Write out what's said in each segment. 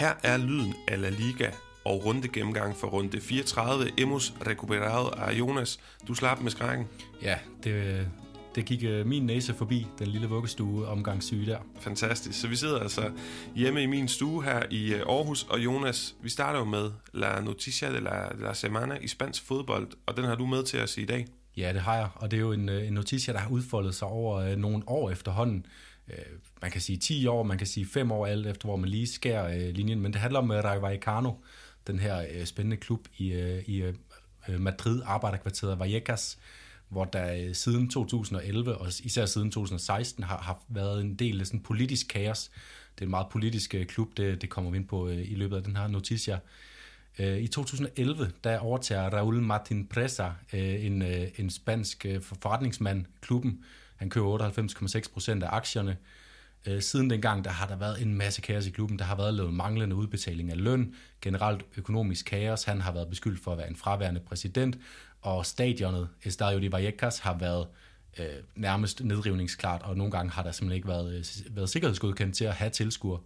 Her er lyden af La Liga og runde gennemgang for runde 34. Emos recuperado af Jonas. Du slap med skrækken. Ja, det, det gik øh, min næse forbi, den lille vuggestue omgangssyge der. Fantastisk. Så vi sidder altså hjemme i min stue her i øh, Aarhus, og Jonas, vi starter jo med La Noticia de la, de la Semana i spansk fodbold, og den har du med til os i dag. Ja, det har jeg, og det er jo en, øh, en noticia, der har udfoldet sig over nogle år efterhånden. Man kan sige 10 år, man kan sige 5 år alt efter, hvor man lige skærer øh, linjen, men det handler om øh, Rayo Vallecano, den her øh, spændende klub i, i Madrid, arbejderkvarteret Vallecas, hvor der øh, siden 2011 og især siden 2016 har, har været en del af sådan politisk kaos. Det er en meget politisk øh, klub, det, det kommer vi ind på øh, i løbet af den her noticia. I 2011 der overtager Raul Martin Presa, en, en spansk forretningsmand, klubben. Han køber 98,6 procent af aktierne. Øh, siden dengang der har der været en masse kaos i klubben. Der har været lavet manglende udbetaling af løn, generelt økonomisk kaos. Han har været beskyldt for at være en fraværende præsident, og stadionet Estadio de Vallecas har været øh, nærmest nedrivningsklart, og nogle gange har der simpelthen ikke været, øh, været sikkerhedsgodkendt til at have tilskuere.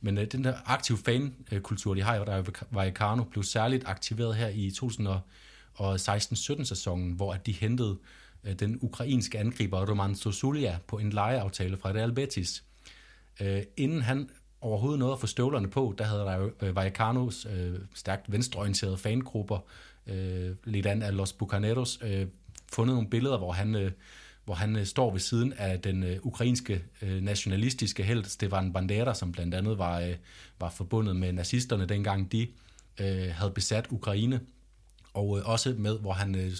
Men øh, den der aktive fankultur, de har i Vallecano, blev særligt aktiveret her i 2016-17 sæsonen, hvor at de hentede Øh, den ukrainske angriber Roman Sosulia på en lejeaftale fra Real Betis. Øh, inden han overhovedet nåede at få støvlerne på, der havde der øh, Vallecanos øh, stærkt venstreorienterede fangrupper øh, lidt an af Los Bucaneros, øh, fundet nogle billeder, hvor han, øh, hvor han øh, står ved siden af den øh, ukrainske øh, nationalistiske held Stefan Bandera, som blandt andet var, øh, var forbundet med nazisterne, dengang de øh, havde besat Ukraine, og øh, også med, hvor han øh,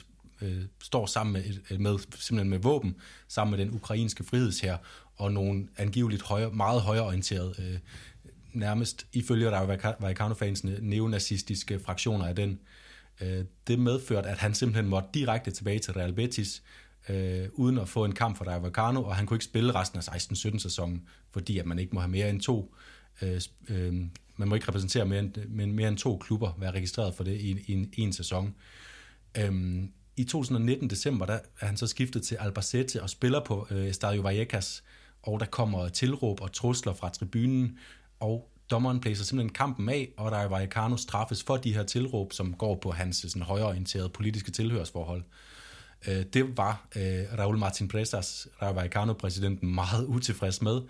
øh, står sammen med, med, simpelthen med våben, sammen med den ukrainske frihedsherre og nogle angiveligt højere, meget højreorienterede, øh, nærmest ifølge der Vallecano-fansene, neonazistiske fraktioner af den Øh, det medførte, at han simpelthen måtte direkte tilbage til Real Betis, øh, uden at få en kamp for Rayo og han kunne ikke spille resten af 16-17 sæsonen, fordi at man ikke må have mere end to øh, øh, man må ikke repræsentere mere end, mere end to klubber, være registreret for det i, i en, en sæson. Øhm, i 2019 december, der er han så skiftet til Albacete og spiller på øh, Estadio Vallecas, og der kommer tilråb og trusler fra tribunen, og dommeren blæser simpelthen kampen af, og der er Vallecano straffes for de her tilråb, som går på hans sådan, højorienterede politiske tilhørsforhold. Øh, det var øh, Raul Martin Presas, Rayo Vallecano-præsidenten, meget utilfreds med,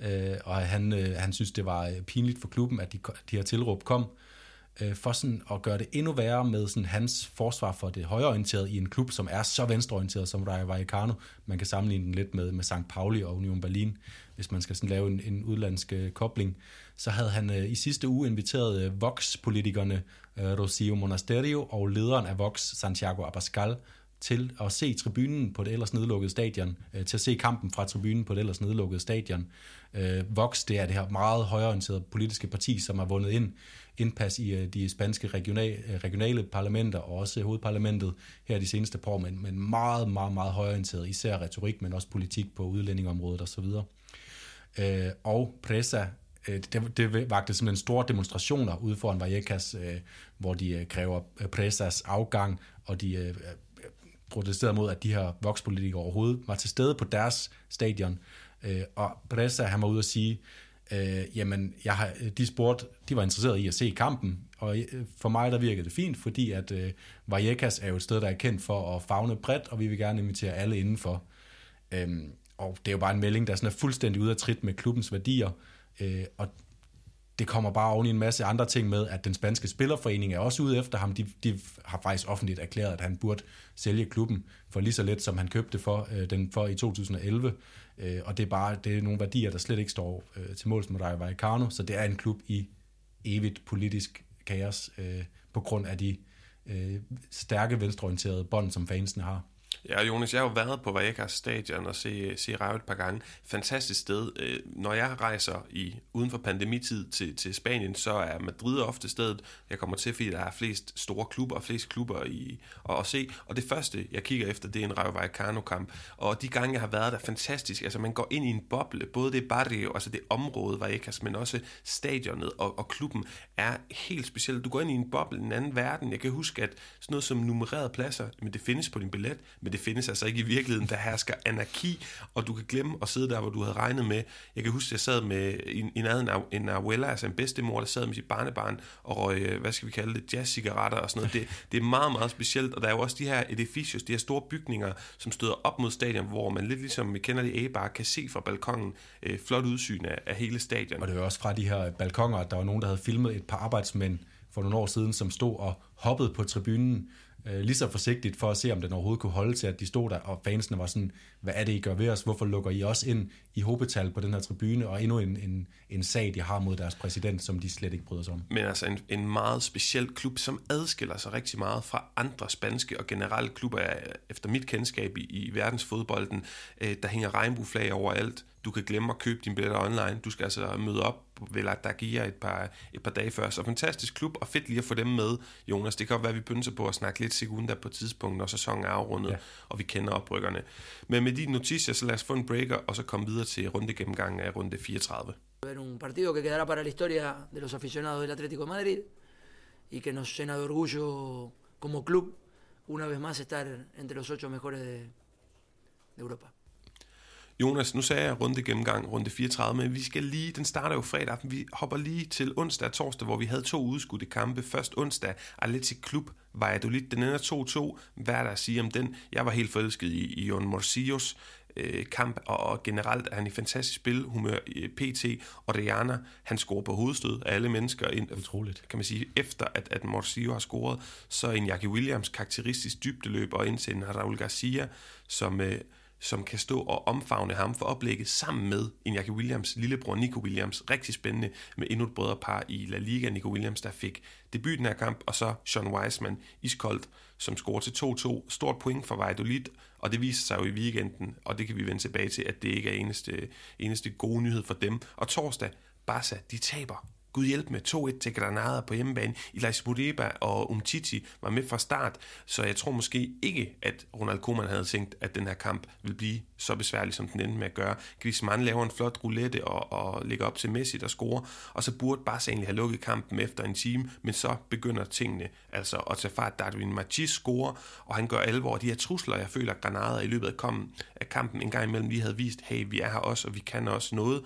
øh, og han, øh, han synes, det var øh, pinligt for klubben, at de, de her tilråb kom øh, Øh, for sådan at gøre det endnu værre med sådan hans forsvar for det højreorienterede i en klub, som er så venstreorienteret som Rayo Vallecano. Man kan sammenligne den lidt med, med St. Pauli og Union Berlin, hvis man skal sådan lave en, en udlandsk øh, kobling. Så havde han øh, i sidste uge inviteret øh, Vox-politikerne øh, Rocio Monasterio og lederen af Vox, Santiago Abascal, til at se tribunen på det ellers nedlukkede stadion, øh, til at se kampen fra tribunen på det ellers nedlukkede stadion. Øh, Vox, det er det her meget højorienterede politiske parti, som har vundet ind indpas i øh, de spanske regionale, øh, regionale parlamenter og også hovedparlamentet her de seneste par år, men, men meget, meget, meget højorienteret, især retorik, men også politik på udlændingområdet osv. Øh, og Presa øh, det, det vagte simpelthen store demonstrationer ude foran Vallecas, øh, hvor de øh, kræver Presas afgang, og de protesteret mod, at de her vokspolitikere overhovedet var til stede på deres stadion. Øh, og Presa, han var ude og sige, øh, jamen, jeg har, de spurgte, de var interesseret i at se kampen, og øh, for mig der virkede det fint, fordi at øh, Vallecas er jo et sted, der er kendt for at fagne bredt, og vi vil gerne invitere alle indenfor. Øhm, og det er jo bare en melding, der sådan er fuldstændig ude af trit med klubbens værdier, øh, og det kommer bare oven i en masse andre ting med, at den spanske spillerforening er også ude efter ham. De, de har faktisk offentligt erklæret, at han burde sælge klubben for lige så let, som han købte for, øh, den for i 2011. Øh, og det er bare det er nogle værdier, der slet ikke står øh, til måls med Rayo Vallecano, så det er en klub i evigt politisk kaos øh, på grund af de øh, stærke venstreorienterede bånd, som fansene har. Ja, Jonas, jeg har jo været på Vallecas stadion og se, se Rayo et par gange. Fantastisk sted. Øh, når jeg rejser i uden for pandemitid til, til Spanien, så er Madrid ofte stedet, jeg kommer til, fordi der er flest store klubber og flest klubber i, at, at se. Og det første, jeg kigger efter, det er en Rayo Vallecano-kamp. Og de gange, jeg har været der, fantastisk. Altså, man går ind i en boble. Både det barrio, altså det område Vallecas, men også stadionet og, og klubben er helt specielt. Du går ind i en boble, en anden verden. Jeg kan huske, at sådan noget som nummererede pladser, men det findes på din billet, men det findes altså ikke i virkeligheden. Der hersker anarki, og du kan glemme at sidde der, hvor du havde regnet med. Jeg kan huske, at jeg sad med en, en, en, en abuela, altså en bedstemor, der sad med sit barnebarn og røg, øh, hvad skal vi kalde det, jazzcigaretter og sådan noget. Det, det er meget, meget specielt, og der er jo også de her edificios, de her store bygninger, som støder op mod stadion, hvor man lidt ligesom vi kender det A-bar, kan se fra balkongen øh, flot udsyn af, af hele stadion. Og det er også fra de her balkonger, at der var nogen, der havde filmet et par arbejdsmænd for nogle år siden, som stod og hoppede på tribunen øh, lige så forsigtigt for at se, om den overhovedet kunne holde til, at de stod der, og fansene var sådan, hvad er det, I gør ved os? Hvorfor lukker I os ind i hobetal på den her tribune, og endnu en, en, en sag, de har mod deres præsident, som de slet ikke bryder sig om? Men altså en, en meget speciel klub, som adskiller sig rigtig meget fra andre spanske og generelle klubber, efter mit kendskab i, i verdensfodbolden. Øh, der hænger regnbueflag overalt, du kan glemme at købe dine billetter online. Du skal altså møde op ved La giver et par, et par dage før. Så fantastisk klub, og fedt lige at få dem med, Jonas. Det kan godt være, at vi begynder på at snakke lidt sekunda på et tidspunkt, når sæsonen er afrundet, ja. og vi kender oprykkerne. Men med de noticier, så lad os få en breaker, og så komme videre til rundegennemgangen af runde 34. Es un partido que quedará para la historia de los aficionados del Atlético de Madrid y que nos llena de orgullo como club una vez más estar entre los ocho mejores de, de Europa. Jonas, nu sagde jeg runde gennemgang, runde 34, men vi skal lige, den starter jo fredag aften, vi hopper lige til onsdag og torsdag, hvor vi havde to udskudte kampe. Først onsdag, Atletic Klub Valladolid, den ender 2-2. Hvad er der at sige om den? Jeg var helt forelsket i, i Jon Morsillos øh, kamp, og, generelt er han i fantastisk spilhumør. Øh, PT og Rihanna, han scorer på hovedstød af alle mennesker. Ind, Utroligt. Kan man sige, efter at, at Morsillo har scoret, så en Jackie Williams karakteristisk dybdeløb, og ind til en Raul Garcia, som... Øh, som kan stå og omfavne ham for oplægget sammen med Iñaki Williams lillebror Nico Williams. Rigtig spændende med endnu et brødrepar i La Liga. Nico Williams, der fik debut den her kamp, og så Sean Wiseman iskoldt, som scorer til 2-2. Stort point for Valladolid, og det viser sig jo i weekenden, og det kan vi vende tilbage til, at det ikke er eneste, eneste gode nyhed for dem. Og torsdag, Barca, de taber Gud hjælp med 2-1 til Granada på hjemmebane. Elias Muriba og Umtiti var med fra start, så jeg tror måske ikke, at Ronald Koeman havde tænkt, at den her kamp ville blive så besværlig, som den endte med at gøre. Griezmann laver en flot roulette og, og lægger op til Messi, der scorer, og så burde Barca egentlig have lukket kampen efter en time, men så begynder tingene altså at tage fart. Darwin Machis scorer, og han gør alvor de her trusler, jeg føler, Granada i løbet af kampen en gang imellem lige havde vist, hey, vi er her også, og vi kan også noget.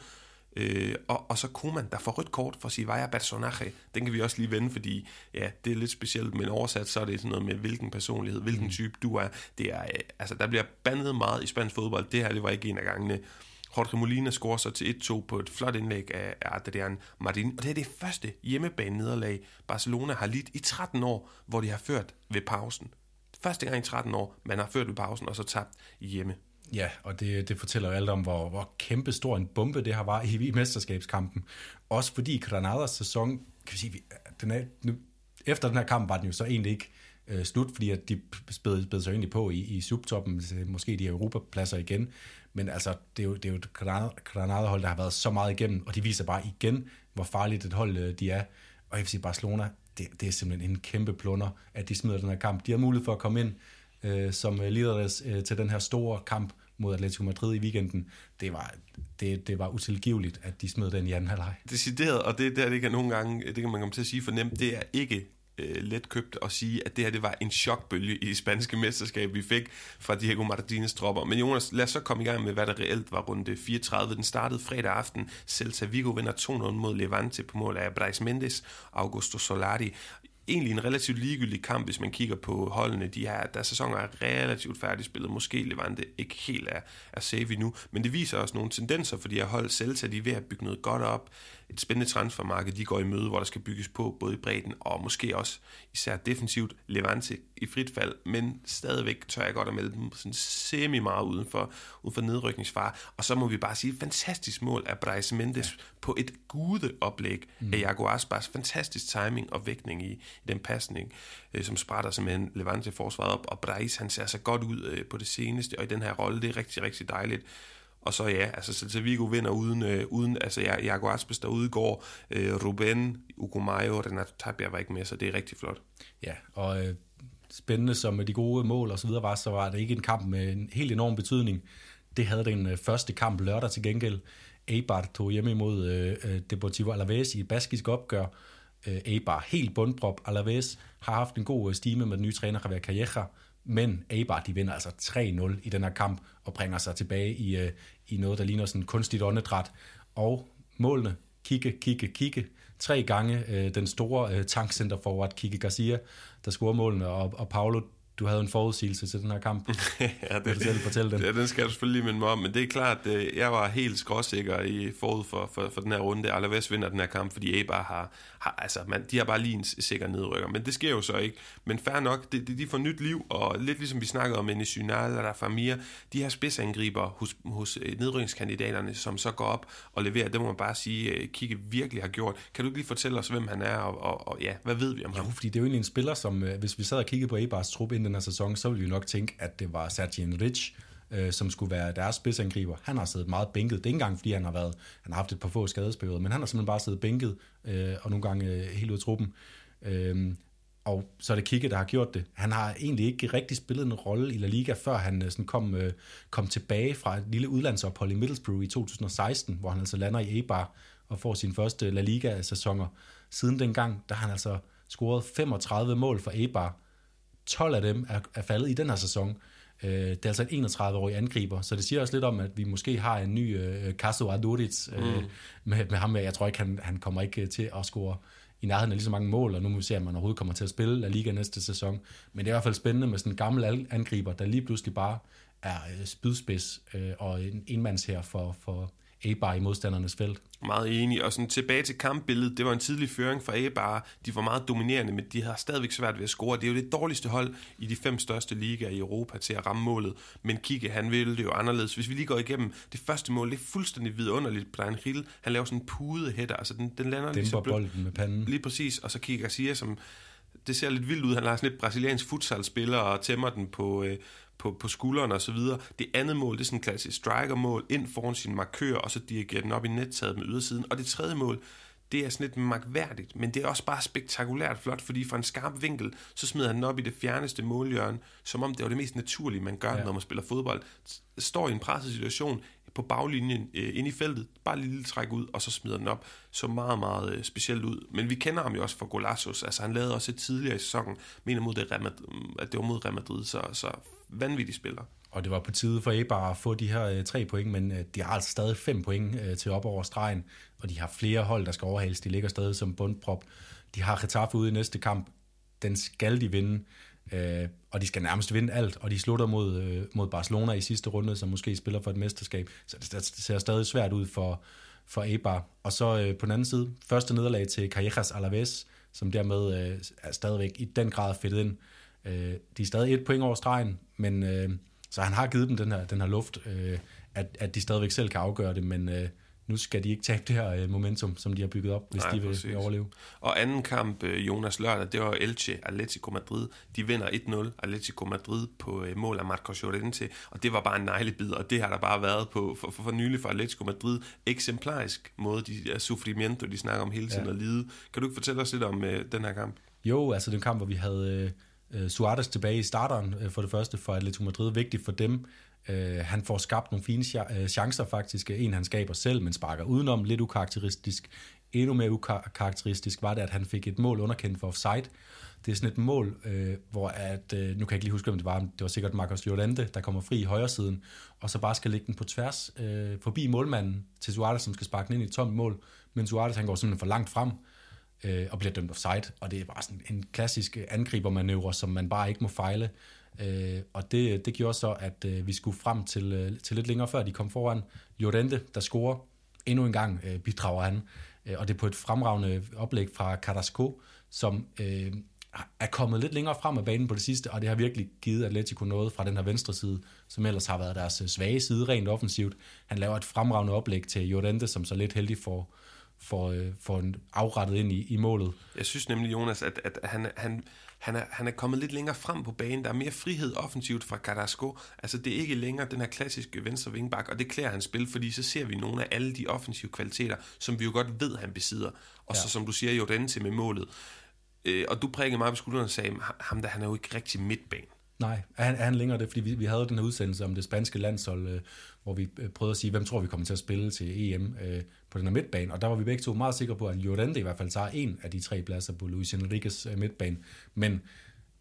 Øh, og, og så Koeman, der får rødt kort for at sige, vaya personaje. Den kan vi også lige vende, fordi ja, det er lidt specielt, men oversat så er det sådan noget med, hvilken personlighed, hvilken mm. type du er. Det er øh, altså, der bliver bandet meget i spansk fodbold. Det her, det var ikke en af gangene. Jorge Molina scorer så til 1-2 på et flot indlæg af Adrian Martin. Og det er det første hjemmebane-nederlag, Barcelona har lidt i 13 år, hvor de har ført ved pausen. Første gang i 13 år, man har ført ved pausen og så tabt hjemme. Ja, og det, det fortæller jo alt om, hvor, hvor kæmpe stor en bombe det har var i, i mesterskabskampen. Også fordi Granadas sæson, kan vi sige, den er, nu, efter den her kamp var den jo så egentlig ikke øh, slut, fordi at de spædede, spæd sig egentlig på i, i subtoppen, øh, måske de her europapladser igen. Men altså, det er jo, det er jo et Granada-hold, der har været så meget igennem, og de viser bare igen, hvor farligt et hold øh, de er. Og FC Barcelona, det, det er simpelthen en kæmpe plunder, at de smider den her kamp. De har mulighed for at komme ind øh, som øh, lederes øh, til den her store kamp mod Atletico Madrid i weekenden. Det var, det, det var utilgiveligt, at de smed den i anden halvleg. Decideret, og det der, det kan nogle gange, det kan man komme til at sige for nemt, det er ikke øh, let købt at sige, at det her det var en chokbølge i det spanske mesterskab, vi fik fra Diego Martinez tropper. Men Jonas, lad os så komme i gang med, hvad der reelt var runde 34. Den startede fredag aften. Celta Vigo vinder 2-0 mod Levante på mål af Brais Mendes og Augusto Solari egentlig en relativt ligegyldig kamp, hvis man kigger på holdene. De her, der sæsoner er relativt færdigspillet. Måske Levante ikke helt er, er safe endnu, men det viser også nogle tendenser, fordi jeg hold. Celta, de er ved at bygge noget godt op et spændende transfermarked, de går i møde, hvor der skal bygges på både i bredden og måske også især defensivt Levante i frit fald, men stadigvæk tør jeg godt at melde dem sådan semi meget uden for, uden for nedrykningsfar. Og så må vi bare sige, fantastisk mål af Brais Mendes ja. på et gudeoplæg mm. af Jago Aspas. Fantastisk timing og vægtning i, i den pasning, øh, som sprætter simpelthen Levante forsvaret op. Og Brais, han ser så godt ud øh, på det seneste, og i den her rolle, det er rigtig, rigtig dejligt. Og så ja, altså Celta Vigo vinder uden, øh, uden altså Jago Aspas der udgår, øh, Ruben, Ugumayo, Renato Tapia var ikke med, så det er rigtig flot. Ja, og øh, spændende som de gode mål og så videre var, så var det ikke en kamp med en helt enorm betydning. Det havde den øh, første kamp lørdag til gengæld. Eibar tog hjemme imod øh, øh Deportivo Alaves i et baskisk opgør. Øh, Eibar helt bundprop. Alaves har haft en god øh, stime med den nye træner Javier Calleja, men Eibar, de vinder altså 3-0 i den her kamp, og bringer sig tilbage i, øh, i noget, der ligner sådan kunstigt åndedræt. Og målene, kigge, kigge, kigge, tre gange øh, den store øh, tankcenter forward, Kike Garcia, der scorer målene, og, og Paulo du havde en forudsigelse til den her kamp. ja, det, Vil du selv fortælle den? Ja, den skal du selvfølgelig lige minde mig om, men det er klart, at jeg var helt skråsikker i forud for, for, for den her runde. Alaves vinder den her kamp, fordi Eibar har, har altså, man, de har bare lige en sikker nedrykker, men det sker jo så ikke. Men fair nok, det, det, de får nyt liv, og lidt ligesom vi snakkede om Enes Synal eller Famir, de her spidsangriber hos, hos øh, nedrykningskandidaterne, som så går op og leverer, det må man bare sige, øh, Kigge virkelig har gjort. Kan du ikke lige fortælle os, hvem han er, og, og, og ja, hvad ved vi om ham? Jo, fordi det er jo egentlig en spiller, som øh, hvis vi sad og kiggede på Eibars trup inden den her sæson, så ville vi nok tænke, at det var Sergio Rich, øh, som skulle være deres spidsangriber. Han har siddet meget bænket. Det er ikke engang, fordi han har, været, han har haft et par få skadesperioder, men han har simpelthen bare siddet bænket, øh, og nogle gange øh, helt ud af truppen. Øh, og så er det Kike, der har gjort det. Han har egentlig ikke rigtig spillet en rolle i La Liga, før han øh, sådan kom, øh, kom tilbage fra et lille udlandsophold i Middlesbrough i 2016, hvor han altså lander i Eibar og får sin første La Liga-sæsoner. Siden dengang, der har han altså scoret 35 mål for Eibar, 12 af dem er, er faldet i den her sæson. Øh, det er altså en 31-årig angriber, så det siger også lidt om, at vi måske har en ny øh, Caso Aduriz øh, mm. med, med ham. Jeg tror ikke, han, han kommer ikke til at score i nærheden af lige så mange mål, og nu må vi se, om man overhovedet kommer til at spille La Liga næste sæson. Men det er i hvert fald spændende med sådan en gammel angriber, der lige pludselig bare er øh, spydspids øh, og en enmands her for, for A-bar i modstandernes felt. Meget enig, og sådan tilbage til kampbilledet, det var en tidlig føring for A-bar. De var meget dominerende, men de har stadigvæk svært ved at score. Det er jo det dårligste hold i de fem største ligaer i Europa til at ramme målet. Men Kike, han ville det jo anderledes. Hvis vi lige går igennem det første mål, det er fuldstændig vidunderligt. Brian Hill, han laver sådan en pude hætter, altså den, den lander lige så bolden med panden. Lige præcis, og så Kike Garcia, som det ser lidt vildt ud. Han har sådan lidt brasiliansk futsal-spiller og tæmmer den på, øh, på, på skulderen og så videre. Det andet mål, det er sådan en klassisk striker-mål, ind foran sin markør, og så dirigerer den op i nettaget med ydersiden. Og det tredje mål, det er sådan lidt magværdigt, men det er også bare spektakulært flot, fordi fra en skarp vinkel, så smider han den op i det fjerneste målhjørne, som om det var det mest naturlige, man gør, ja. når man spiller fodbold. Står i en presset situation, på baglinjen øh, ind i feltet, bare lige lille træk ud, og så smider den op. Så meget, meget øh, specielt ud. Men vi kender ham jo også for Golassos. Altså han lavede også et tidligere i sæsonen, mener mod det, at det var mod Real Madrid, så, så vanvittig spiller. Og det var på tide for Eibar at få de her øh, tre point, men øh, de har altså stadig fem point øh, til op over stregen, og de har flere hold, der skal overhales. De ligger stadig som bundprop. De har Getafe ude i næste kamp. Den skal de vinde, øh, og de skal nærmest vinde alt, og de slutter mod, øh, mod Barcelona i sidste runde, som måske spiller for et mesterskab. Så det, det ser stadig svært ud for, for Eibar. Og så øh, på den anden side, første nederlag til Callejas Alaves, som dermed øh, er stadigvæk i den grad fedtet ind. Øh, de er stadig et point over stregen, men øh, så han har givet dem den her, den her luft, øh, at, at de stadigvæk selv kan afgøre det, men øh, nu skal de ikke tabe det her øh, momentum, som de har bygget op, hvis Nej, de vil, vil overleve. Og anden kamp, øh, Jonas Lørdag, det var Elche, Atletico Madrid. De vinder 1-0, Atletico Madrid på øh, mål af Marcos Llorente, og det var bare en neglebid, og det har der bare været på for, for, for nylig for Atletico Madrid. Eksemplarisk måde, de er sufrimiento, de snakker om hele tiden ja. at lide. Kan du ikke fortælle os lidt om øh, den her kamp? Jo, altså den kamp, hvor vi havde... Øh, Øh, Suarez tilbage i starteren øh, for det første for Atletico Madrid, vigtigt for dem, Øh, han får skabt nogle fine øh, chancer faktisk. En han skaber selv, men sparker udenom, lidt ukarakteristisk. Endnu mere ukarakteristisk var det, at han fik et mål underkendt for offside. Det er sådan et mål, øh, hvor at, øh, nu kan jeg ikke lige huske, om det var, det var sikkert Marcos Llorente, der kommer fri i højre siden, og så bare skal lægge den på tværs øh, forbi målmanden til Suarez, som skal sparke den ind i et tomt mål, men Suarez han går simpelthen for langt frem, øh, og bliver dømt offside, og det er bare sådan en klassisk angribermanøvre, som man bare ikke må fejle. Øh, og det, det gjorde så, at øh, vi skulle frem til, øh, til lidt længere før de kom foran. Llorente, der scorer endnu en gang, øh, bidrager han. Øh, og det er på et fremragende oplæg fra Carrasco, som øh, er kommet lidt længere frem af banen på det sidste, og det har virkelig givet Atletico noget fra den her venstre side, som ellers har været deres øh, svage side rent offensivt. Han laver et fremragende oplæg til Llorente, som så lidt heldig får, får, øh, får en afrettet ind i, i målet. Jeg synes nemlig, Jonas, at, at han, han, han er, han er kommet lidt længere frem på banen. Der er mere frihed offensivt fra Carrasco. Altså det er ikke længere den her klassiske venstre vingbak, og det klæder han spil, fordi så ser vi nogle af alle de offensive kvaliteter, som vi jo godt ved, han besidder. Og ja. så som du siger, Jordan med målet. Øh, og du prikkede mig på skulderen og sagde, ham der, han er jo ikke rigtig midtbane. Nej, er han, er han længere det? Fordi vi, vi havde den her udsendelse om det spanske landshold, øh, hvor vi øh, prøvede at sige, hvem tror vi kommer til at spille til EM øh, på den her midtbane. Og der var vi begge to meget sikre på, at Llorente i hvert fald tager en af de tre pladser på Luis Enriquez øh, midtbane. Men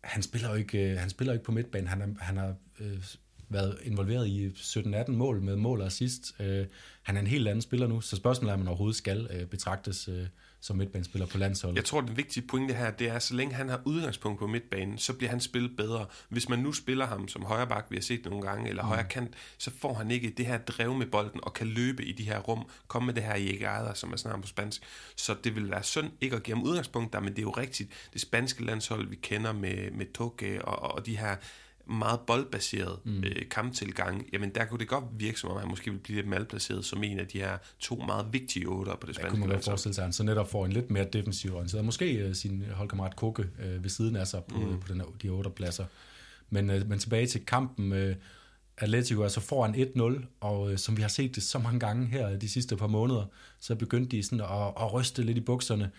han spiller jo ikke, øh, han spiller jo ikke på midtbanen. Han, er, han har øh, været involveret i 17-18 mål med mål og assist. Øh, han er en helt anden spiller nu, så spørgsmålet er, om han overhovedet skal øh, betragtes øh, som midtbanespiller på landsholdet. Jeg tror, den vigtige pointe her, det er, at så længe han har udgangspunkt på midtbanen, så bliver han spillet bedre. Hvis man nu spiller ham som højre bak, vi har set nogle gange, eller mm. højre kant, så får han ikke det her drev med bolden, og kan løbe i de her rum, komme med det her jægger, som er snart på spansk. Så det vil være synd ikke at give ham udgangspunkt der, men det er jo rigtigt. Det spanske landshold, vi kender med, med Toge og, og de her meget boldbaseret mm. øh, kamptilgang, jamen der kunne det godt virke som om, han måske ville blive lidt malplaceret som en af de her to meget vigtige otter på det spanske kunne man godt forestille sig, at han så netop får en lidt mere defensiv orienteret. Måske øh, sin holdkammerat Koke øh, ved siden af sig på, mm. på den her, de otte pladser. Men, øh, men tilbage til kampen, øh, Atletico altså foran 1-0, og øh, som vi har set det så mange gange her de sidste par måneder, så begyndte de sådan at, at ryste lidt i bukserne.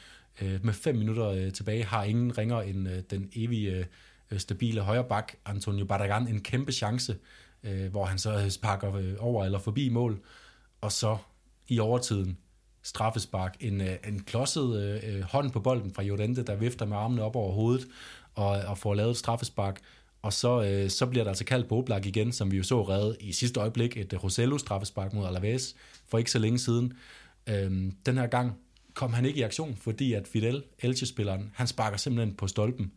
Øh, med fem minutter øh, tilbage har ingen ringer end øh, den evige øh, øh, Øh, stabile højre bak, Antonio Barragan, en kæmpe chance, øh, hvor han så øh, sparker øh, over eller forbi mål, og så i overtiden straffespark, en, en klodset øh, hånd på bolden fra Jorente, der vifter med armene op over hovedet og, og får lavet et straffespark. Og så, øh, så bliver der altså kaldt på Oblak igen, som vi jo så redde i sidste øjeblik, et Rosello straffespark mod Alaves for ikke så længe siden. Øhm, den her gang kom han ikke i aktion, fordi at Fidel, Elche-spilleren, han sparker simpelthen på stolpen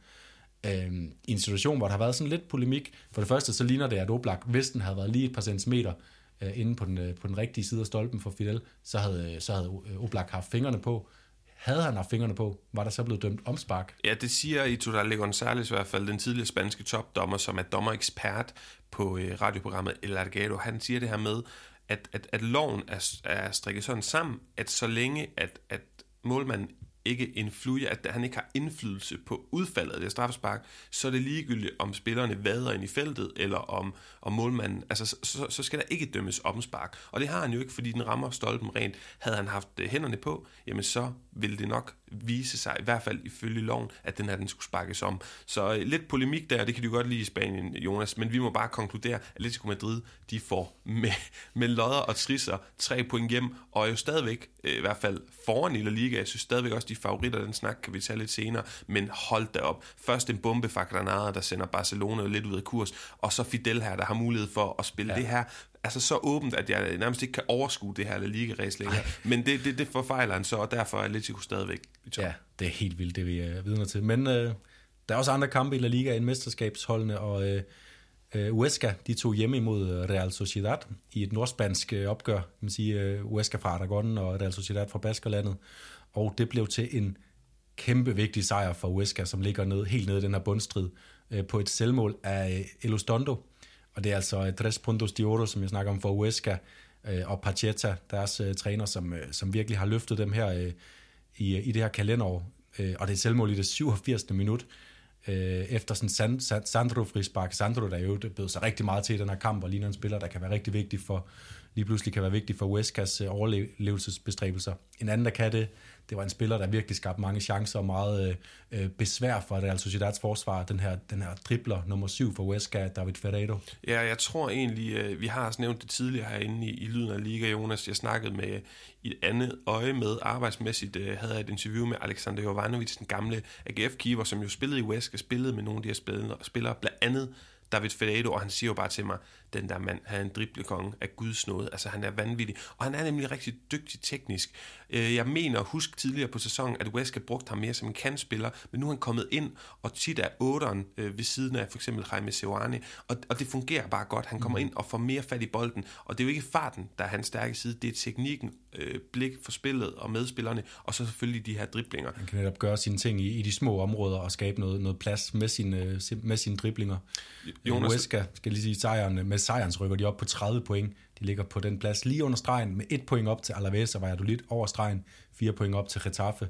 øh, i en situation, hvor der har været sådan lidt polemik. For det første, så ligner det, at Oblak, hvis den havde været lige et par centimeter øh, inde på den, øh, på den rigtige side af stolpen for Fidel, så havde, øh, så havde Oblak haft fingrene på. Havde han haft fingrene på, var der så blevet dømt omspark? Ja, det siger i Total González i hvert fald, den tidligere spanske topdommer, som er dommerekspert på øh, radioprogrammet El Argado. Han siger det her med, at, at, at loven er, er strikket sådan sammen, at så længe at, at målmanden ikke influere, at han ikke har indflydelse på udfaldet af det straffespark, så er det ligegyldigt, om spillerne vader ind i feltet, eller om, om målmanden, altså så, så skal der ikke dømmes omspark. Og det har han jo ikke, fordi den rammer stolpen rent. Havde han haft øh, hænderne på, jamen så ville det nok vise sig, i hvert fald ifølge loven, at den her den skulle sparkes om. Så øh, lidt polemik der, det kan du godt lide i Spanien, Jonas, men vi må bare konkludere, at Atletico Madrid, de får med, med lodder og trisser tre point hjem, og er jo stadigvæk, øh, i hvert fald foran i La Liga, jeg synes stadigvæk også, de favoritter, den snak kan vi tage lidt senere, men hold da op. Først en bombe fra Granada, der sender Barcelona lidt ud af kurs, og så Fidel her, der har mulighed for at spille ja. det her altså så åbent, at jeg nærmest ikke kan overskue det her La Liga-race længere. Ej. Men det, det, det forfejler han så, og derfor er Atletico stadigvæk i top. Ja, det er helt vildt, det vi er vidner til. Men øh, der er også andre kampe i La Liga end mesterskabsholdene, og øh, øh, Huesca, de tog hjemme imod øh, Real Sociedad i et nordspansk øh, opgør, man sige, øh, Huesca fra Aragon og Real Sociedad fra Baskerlandet. Og det blev til en kæmpe vigtig sejr for Huesca, som ligger ned, helt nede i den her bundstrid, øh, på et selvmål af øh, Elostondo, og det er altså øh, Tres Puntos de Oro, som jeg snakker om for Huesca, øh, og Pacheta, deres øh, træner, som, som virkelig har løftet dem her i, i det her kalenderår. Og det er selvmål i det 87. minut, efter sådan San, San, Sandro frispark. Sandro, der jo bød sig rigtig meget til i den her kamp, og ligner en spiller, der kan være rigtig vigtig for, lige pludselig kan være vigtig for Huescas overlevelsesbestræbelser. En anden, der kan det, det var en spiller, der virkelig skabte mange chancer og meget øh, øh, besvær for Real Sociedads forsvar. Den her, den her dribler nummer syv for Huesca, David Ferreiro. Ja, jeg tror egentlig, øh, vi har også nævnt det tidligere herinde i, i Lyden af Liga, Jonas. Jeg snakkede med i et andet øje med arbejdsmæssigt, øh, havde jeg et interview med Alexander Jovanovic, den gamle AGF-keeper, som jo spillede i Huesca, spillede med nogle af de her spillere, spillere blandt andet David Ferreiro, og han siger jo bare til mig, den der mand, han er en driblekonge af Guds nåde. Altså, han er vanvittig. Og han er nemlig rigtig dygtig teknisk. Øh, jeg mener, husk tidligere på sæsonen, at Wesker brugte ham mere som en kandspiller, men nu er han kommet ind, og tit er otteren øh, ved siden af for eksempel Jaime Seoane, og, og det fungerer bare godt. Han kommer mm. ind og får mere fat i bolden, og det er jo ikke farten, der er hans stærke side, det er teknikken, øh, blik for spillet og medspillerne, og så selvfølgelig de her driblinger. Han kan netop gøre sine ting i, i de små områder og skabe noget, noget plads med sine, med sine driblinger. Jonas... Wesker, skal lige sige, sejren med sejrens rykker de op på 30 point. De ligger på den plads lige under stregen med et point op til Alaves og lidt over stregen, fire point op til Getafe.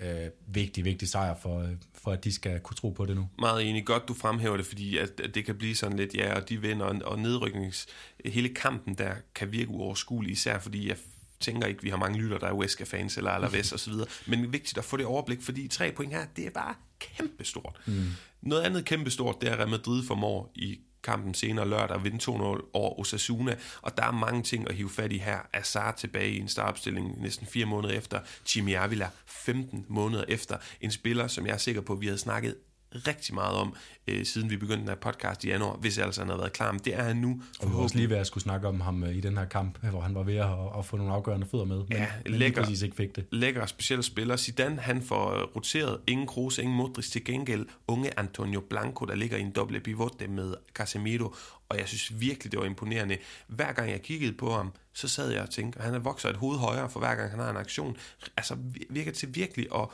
Øh, vigtig, vigtig sejr for, for, at de skal kunne tro på det nu. Meget enig. Godt, du fremhæver det, fordi at, at det kan blive sådan lidt, ja, og de vinder, og, og nedryknings... Hele kampen der kan virke uoverskuelig, især fordi jeg tænker ikke, vi har mange lytter, der er Wesker-fans eller Alaves osv., men vigtigt at få det overblik, fordi tre point her, det er bare kæmpestort. Mm. Noget andet kæmpestort, det er, at Real Madrid formår i kampen senere lørdag vinde 2-0 over Osasuna, og der er mange ting at hive fat i her. Azar tilbage i en startopstilling næsten fire måneder efter, Jimmy Avila 15 måneder efter, en spiller, som jeg er sikker på, vi havde snakket rigtig meget om, øh, siden vi begyndte den her podcast i januar, hvis altså han havde været klar. Men det er han nu. Og vi var også lige ved at skulle snakke om ham øh, i den her kamp, hvor han var ved at, at få nogle afgørende fødder med, men, Ja, men lækker. præcis ikke fik det. lækker specielle spiller. Zidane, han får øh, roteret ingen Kroos, ingen Modric til gengæld. Unge Antonio Blanco, der ligger i en doble pivote med Casemiro. Og jeg synes virkelig, det var imponerende. Hver gang jeg kiggede på ham, så sad jeg og tænkte, at han er vokset et hoved højere for hver gang han har en aktion. Altså virker til virkelig at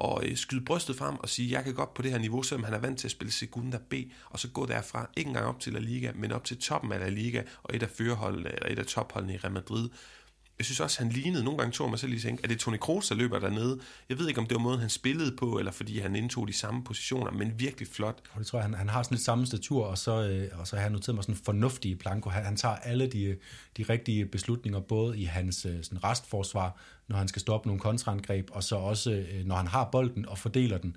og øh, skyde brystet frem og sige, jeg kan godt på det her niveau, selvom han er vant til at spille Segunda B, og så gå derfra, ikke engang op til La Liga, men op til toppen af La Liga, og et af førerholdene, eller et af topholdene i Real Madrid. Jeg synes også, han lignede, nogle gange tog mig selv lige tænke, at det er Toni Kroos, der løber dernede? Jeg ved ikke, om det var måden, han spillede på, eller fordi han indtog de samme positioner, men virkelig flot. Og det tror jeg, han, han har sådan lidt samme statur, og så, øh, og så har jeg noteret mig sådan en fornuftig Han, han tager alle de, de rigtige beslutninger, både i hans øh, sådan restforsvar, når han skal stoppe nogle kontraangreb, og så også, øh, når han har bolden og fordeler den.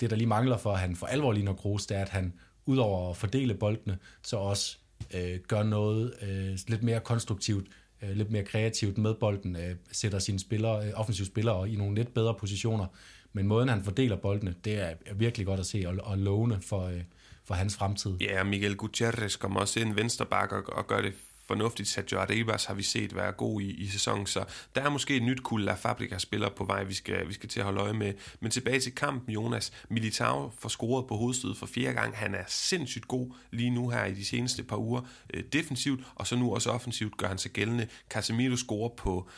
Det, der lige mangler for, at han for alvor ligner Kroos, det er, at han udover at fordele boldene, så også øh, gør noget øh, lidt mere konstruktivt, øh, lidt mere kreativt med bolden, øh, sætter sine spillere, øh, offensive spillere i nogle lidt bedre positioner. Men måden, han fordeler boldene, det er virkelig godt at se og, og lovende for, øh, for hans fremtid. Ja, Miguel Gutierrez kommer også ind venstre bakke og, og gør det fornuftigt. Sergio Arribas har vi set være god i, i sæsonen, så der er måske et nyt kul af Fabrica-spillere på vej, vi skal, vi skal til at holde øje med. Men tilbage til kampen, Jonas. Militao får scoret på hovedstødet for fjerde gang. Han er sindssygt god lige nu her i de seneste par uger øh, defensivt, og så nu også offensivt gør han sig gældende. Casemiro scorer på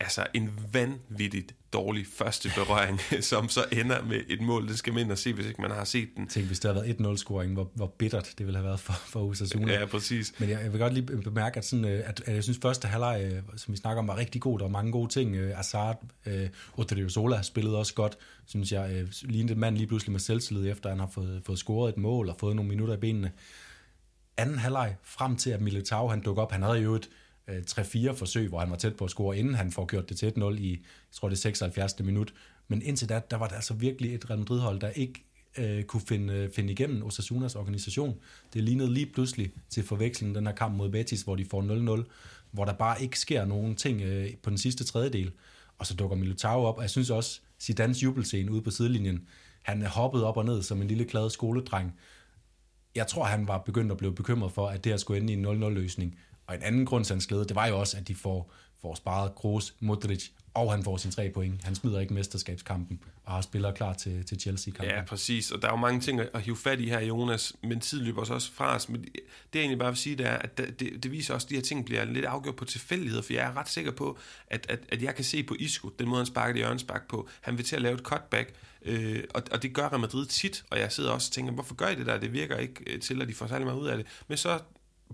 altså en vanvittigt dårlig første berøring, som så ender med et mål. Det skal man ind og se, hvis ikke man har set den. Tænk, hvis det havde været 1-0-scoring, hvor, hvor bittert det ville have været for, for Osasuna. Ja, præcis. Men jeg, jeg vil godt lige bemærke, at, sådan, øh, at, at jeg synes, første halvleg, øh, som vi snakker om, var rigtig god. Der var mange gode ting. Øh, Azard, øh, Odriozola spillede også godt, synes jeg. Øh, lignede mand lige pludselig med selvtillid, efter han har fået, fået scoret et mål og fået nogle minutter i benene. Anden halvleg, frem til at Militao han dukker op. Han havde jo et øh, 3-4 forsøg, hvor han var tæt på at score, inden han får gjort det til 1-0 i, jeg tror det er 76. minut. Men indtil da, der var det altså virkelig et Real Madrid-hold, der ikke øh, kunne finde, øh, finde igennem Osasunas organisation. Det lignede lige pludselig til forveksling den her kamp mod Betis, hvor de får 0-0, hvor der bare ikke sker nogen ting øh, på den sidste tredjedel. Og så dukker Militao op, og jeg synes også, Zidans jubelscene ude på sidelinjen, han hoppede op og ned som en lille glad skoledreng. Jeg tror, han var begyndt at blive bekymret for, at det her skulle ende i en 0-0-løsning. Og en anden grund til hans glæde, det var jo også, at de får, får sparet Kroos, Modric, og han får sine tre point. Han smider ikke mesterskabskampen, og har spillere klar til, til Chelsea-kampen. Ja, præcis. Og der er jo mange ting at hive fat i her, Jonas, men tiden løber os også fra os. Men det jeg egentlig bare vil sige, det er, at det, det viser også, at de her ting bliver lidt afgjort på tilfældigheder, for jeg er ret sikker på, at, at, at jeg kan se på Isco, den måde han sparker det hjørnespark på, han vil til at lave et cutback, øh, og, og det gør Real Madrid tit, og jeg sidder også og tænker, hvorfor gør I det der? Det virker ikke øh, til, at de får særlig meget ud af det. Men så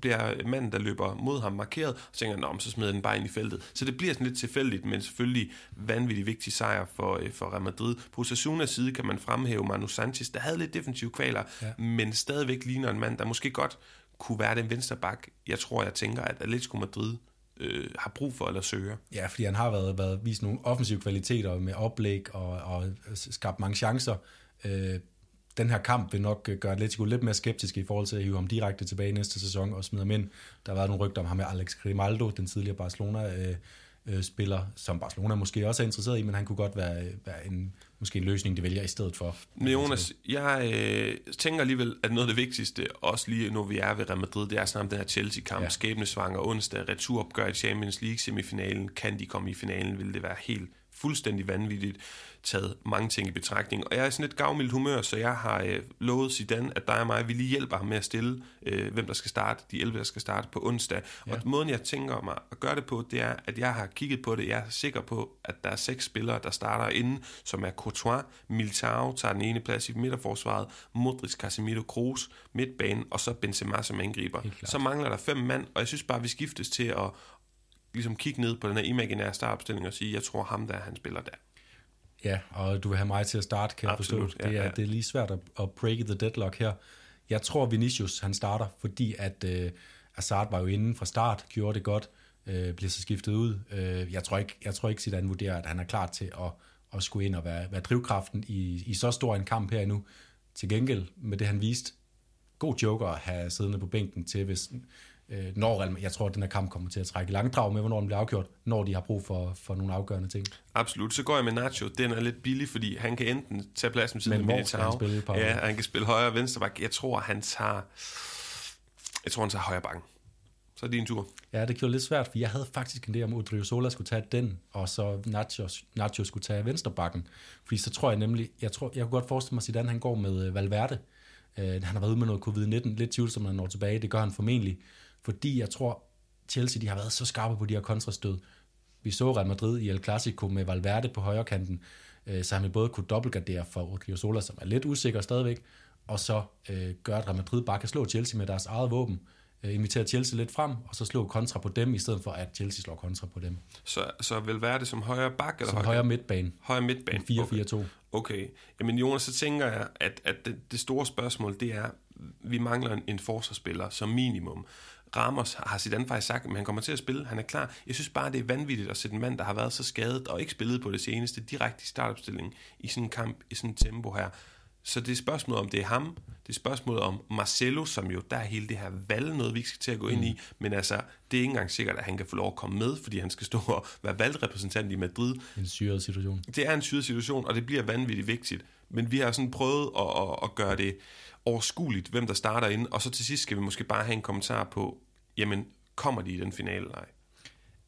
bliver manden, der løber mod ham, markeret, og så tænker han, så smider den bare ind i feltet. Så det bliver sådan lidt tilfældigt, men selvfølgelig vanvittig vigtig sejr for, øh, for Real Madrid. På Osasunas side kan man fremhæve Manu Sanchez, der havde lidt defensive kvaler, ja. men stadigvæk ligner en mand, der måske godt kunne være den venstre bak. Jeg tror, jeg tænker, at Atletico Madrid øh, har brug for eller søger. Ja, fordi han har været, været vist nogle offensive kvaliteter med oplæg og, og skabt mange chancer. Øh, den her kamp vil nok gøre Atletico lidt mere skeptiske i forhold til at hive ham direkte tilbage næste sæson og smide ham ind. Der har været nogle rygter om ham med Alex Grimaldo, den tidligere Barcelona-spiller, som Barcelona måske også er interesseret i, men han kunne godt være, være en, måske en løsning, de vælger i stedet for. Men Jonas, jeg øh, tænker alligevel, at noget af det vigtigste, også lige når vi er ved Real Madrid, det er sådan om den her Chelsea-kamp, ja. skæbnesvanger onsdag, returopgør i Champions League-semifinalen. Kan de komme i finalen, vil det være helt fuldstændig vanvittigt taget mange ting i betragtning. Og jeg er sådan lidt gavmildt humør, så jeg har øh, lovet Zidane, at dig og mig, vi lige hjælper ham med at stille, øh, hvem der skal starte, de 11, der skal starte på onsdag. Ja. Og måden, jeg tænker mig at gøre det på, det er, at jeg har kigget på det. Jeg er sikker på, at der er seks spillere, der starter inden, som er Courtois, Militao tager den ene plads i midterforsvaret, Modric, Casemiro, Kroos, midtbanen, og så Benzema som angriber. Så mangler der fem mand, og jeg synes bare, vi skiftes til at ligesom kigge ned på den her imaginære startopstilling og sige, jeg tror ham der, han spiller der. Ja, og du vil have mig til at starte, kan Absolut, jeg forstå. Det er, ja, det er lige svært at, at break the deadlock her. Jeg tror, Vinicius han starter, fordi at uh, Hazard var jo inde fra start, gjorde det godt, uh, bliver så skiftet ud. Uh, jeg tror ikke, jeg tror ikke Zidane vurderer, at han er klar til at, at skulle ind og være, være drivkraften i, i så stor en kamp her endnu. Til gengæld med det, han viste, god joker at have siddende på bænken til, hvis øh, når Real- jeg tror, at den her kamp kommer til at trække langdrag med, hvornår den bliver afgjort, når de har brug for, for nogle afgørende ting. Absolut. Så går jeg med Nacho. Den er lidt billig, fordi han kan enten tage pladsen han Militao. spille, Paolo? Ja, han kan spille højre og venstre bak. Jeg tror, han tager... Jeg tror, han tager højre bakken. Så er det din tur. Ja, det gjorde lidt svært, for jeg havde faktisk en idé om, at Odriozola skulle tage den, og så Nacho, Nacho skulle tage venstrebakken. Fordi så tror jeg nemlig, jeg, tror, jeg kunne godt forestille mig, Zidane han går med øh, Valverde. Øh, han har været ude med noget covid-19, lidt tvivlsomt, når han når tilbage. Det gør han formentlig, fordi jeg tror, Chelsea de har været så skarpe på de her kontrastød. Vi så Real Madrid i El Clasico med Valverde på højre kanten, øh, så han vil både kunne dobbeltgardere for Odriozola, som er lidt usikker stadigvæk, og så øh, gøre, at Real Madrid bare kan slå Chelsea med deres eget våben, øh, invitere Chelsea lidt frem, og så slå kontra på dem, i stedet for at Chelsea slår kontra på dem. Så, så vil være det som højre bak eller Som højre, højre midtbane, højre midtbane? 4-4-2. Okay. okay. Jamen Jonas, så tænker jeg, at, at det, det store spørgsmål, det er, vi mangler en, en forsvarsspiller som minimum. Ramos har Zidane faktisk sagt, at han kommer til at spille, han er klar. Jeg synes bare, det er vanvittigt at sætte en mand, der har været så skadet og ikke spillet på det seneste, direkte i startopstillingen i sådan en kamp, i sådan et tempo her. Så det er spørgsmålet om det er ham, det er spørgsmålet om Marcelo, som jo, der er hele det her valg noget, vi ikke skal til at gå ind i, men altså, det er ikke engang sikkert, at han kan få lov at komme med, fordi han skal stå og være valgrepræsentant i Madrid. En syret situation. Det er en syret situation, og det bliver vanvittigt vigtigt. Men vi har sådan prøvet at, at, at gøre det overskueligt, hvem der starter ind, og så til sidst skal vi måske bare have en kommentar på, jamen, kommer de i den finale eller ej?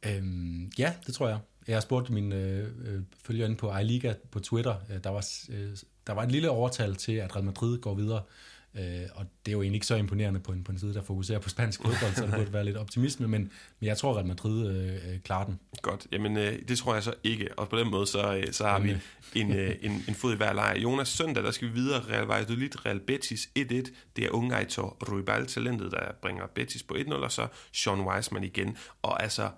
Øhm, ja, det tror jeg. Jeg har spurgt min øh, øh følger inde på iLiga på Twitter. Øh, der, var, øh, der var en lille overtal til, at Real Madrid går videre. Øh, og det er jo egentlig ikke så imponerende på en, på en side, der fokuserer på spansk fodbold, så der burde være lidt optimisme. Men, men jeg tror, at Madrid øh, øh, klarer den. Godt, jamen øh, det tror jeg så ikke, og på den måde så, øh, så har vi en, øh, en, en fod i hver lejr. Jonas, søndag der skal vi videre, Real Valladolid, Real Betis 1-1, det er unge Aitor Ruibal, talentet, der bringer Betis på 1-0, og så Sean Weisman igen. Og altså,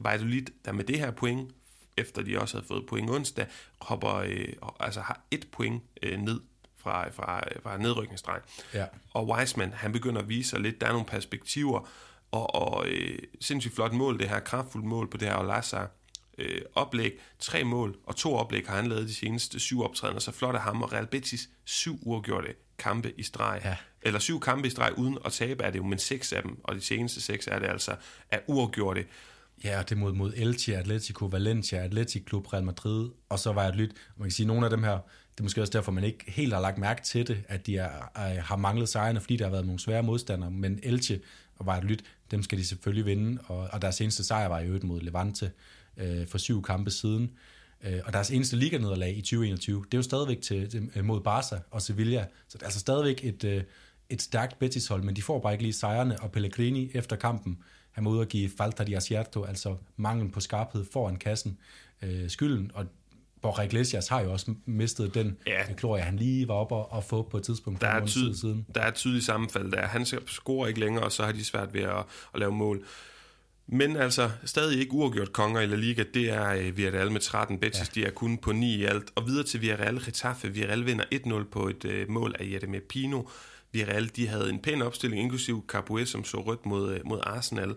Valladolid, der med det her point, efter de også havde fået point onsdag, hopper, øh, altså har et point øh, ned fra, fra, fra nedrykningsstreg. Ja. Og Wiseman, han begynder at vise sig lidt, der er nogle perspektiver, og, og øh, sindssygt flot mål, det her kraftfuldt mål på det her Olazar øh, oplæg. Tre mål og to oplæg har han lavet de seneste syv optrædener, så flot af ham. Og Real Betis syv uafgjorte kampe i streg. Ja. Eller syv kampe i streg uden at tabe er det jo, men seks af dem, og de seneste seks er det altså er uafgjorte. Ja, og det mod, mod Elche, Atletico, Valencia, Atletic Klub, Real Madrid, og så var jeg lyt. Man kan sige, at nogle af dem her, det er måske også derfor, man ikke helt har lagt mærke til det, at de er, er, har manglet sejrene, fordi der har været nogle svære modstandere, men Elche og Vejret lyt, dem skal de selvfølgelig vinde, og, og deres eneste sejr var i øvrigt mod Levante øh, for syv kampe siden. Øh, og deres eneste liganederlag i 2021, det er jo stadigvæk til, til, øh, mod Barca og Sevilla, så det er altså stadigvæk et, øh, et stærkt Betis-hold, men de får bare ikke lige sejrene, og Pellegrini efter kampen, han må ud og give falta di acierto, altså manglen på skarphed foran kassen, øh, skylden, og Borja Iglesias har jo også mistet den Ja. glorie, han lige var oppe og, og få på et tidspunkt Der er, tyd, siden. der er et tydeligt sammenfald der. Han scorer ikke længere, og så har de svært ved at, at lave mål. Men altså, stadig ikke uafgjort konger i La Liga, det er øh, Villarreal med 13. Betis, ja. de er kun på 9 i alt. Og videre til Villarreal Getafe. Villarreal vinder 1-0 på et øh, mål af Jeremy Pino. Villarreal, de havde en pæn opstilling, inklusiv Capoe, som så rødt mod, øh, mod Arsenal.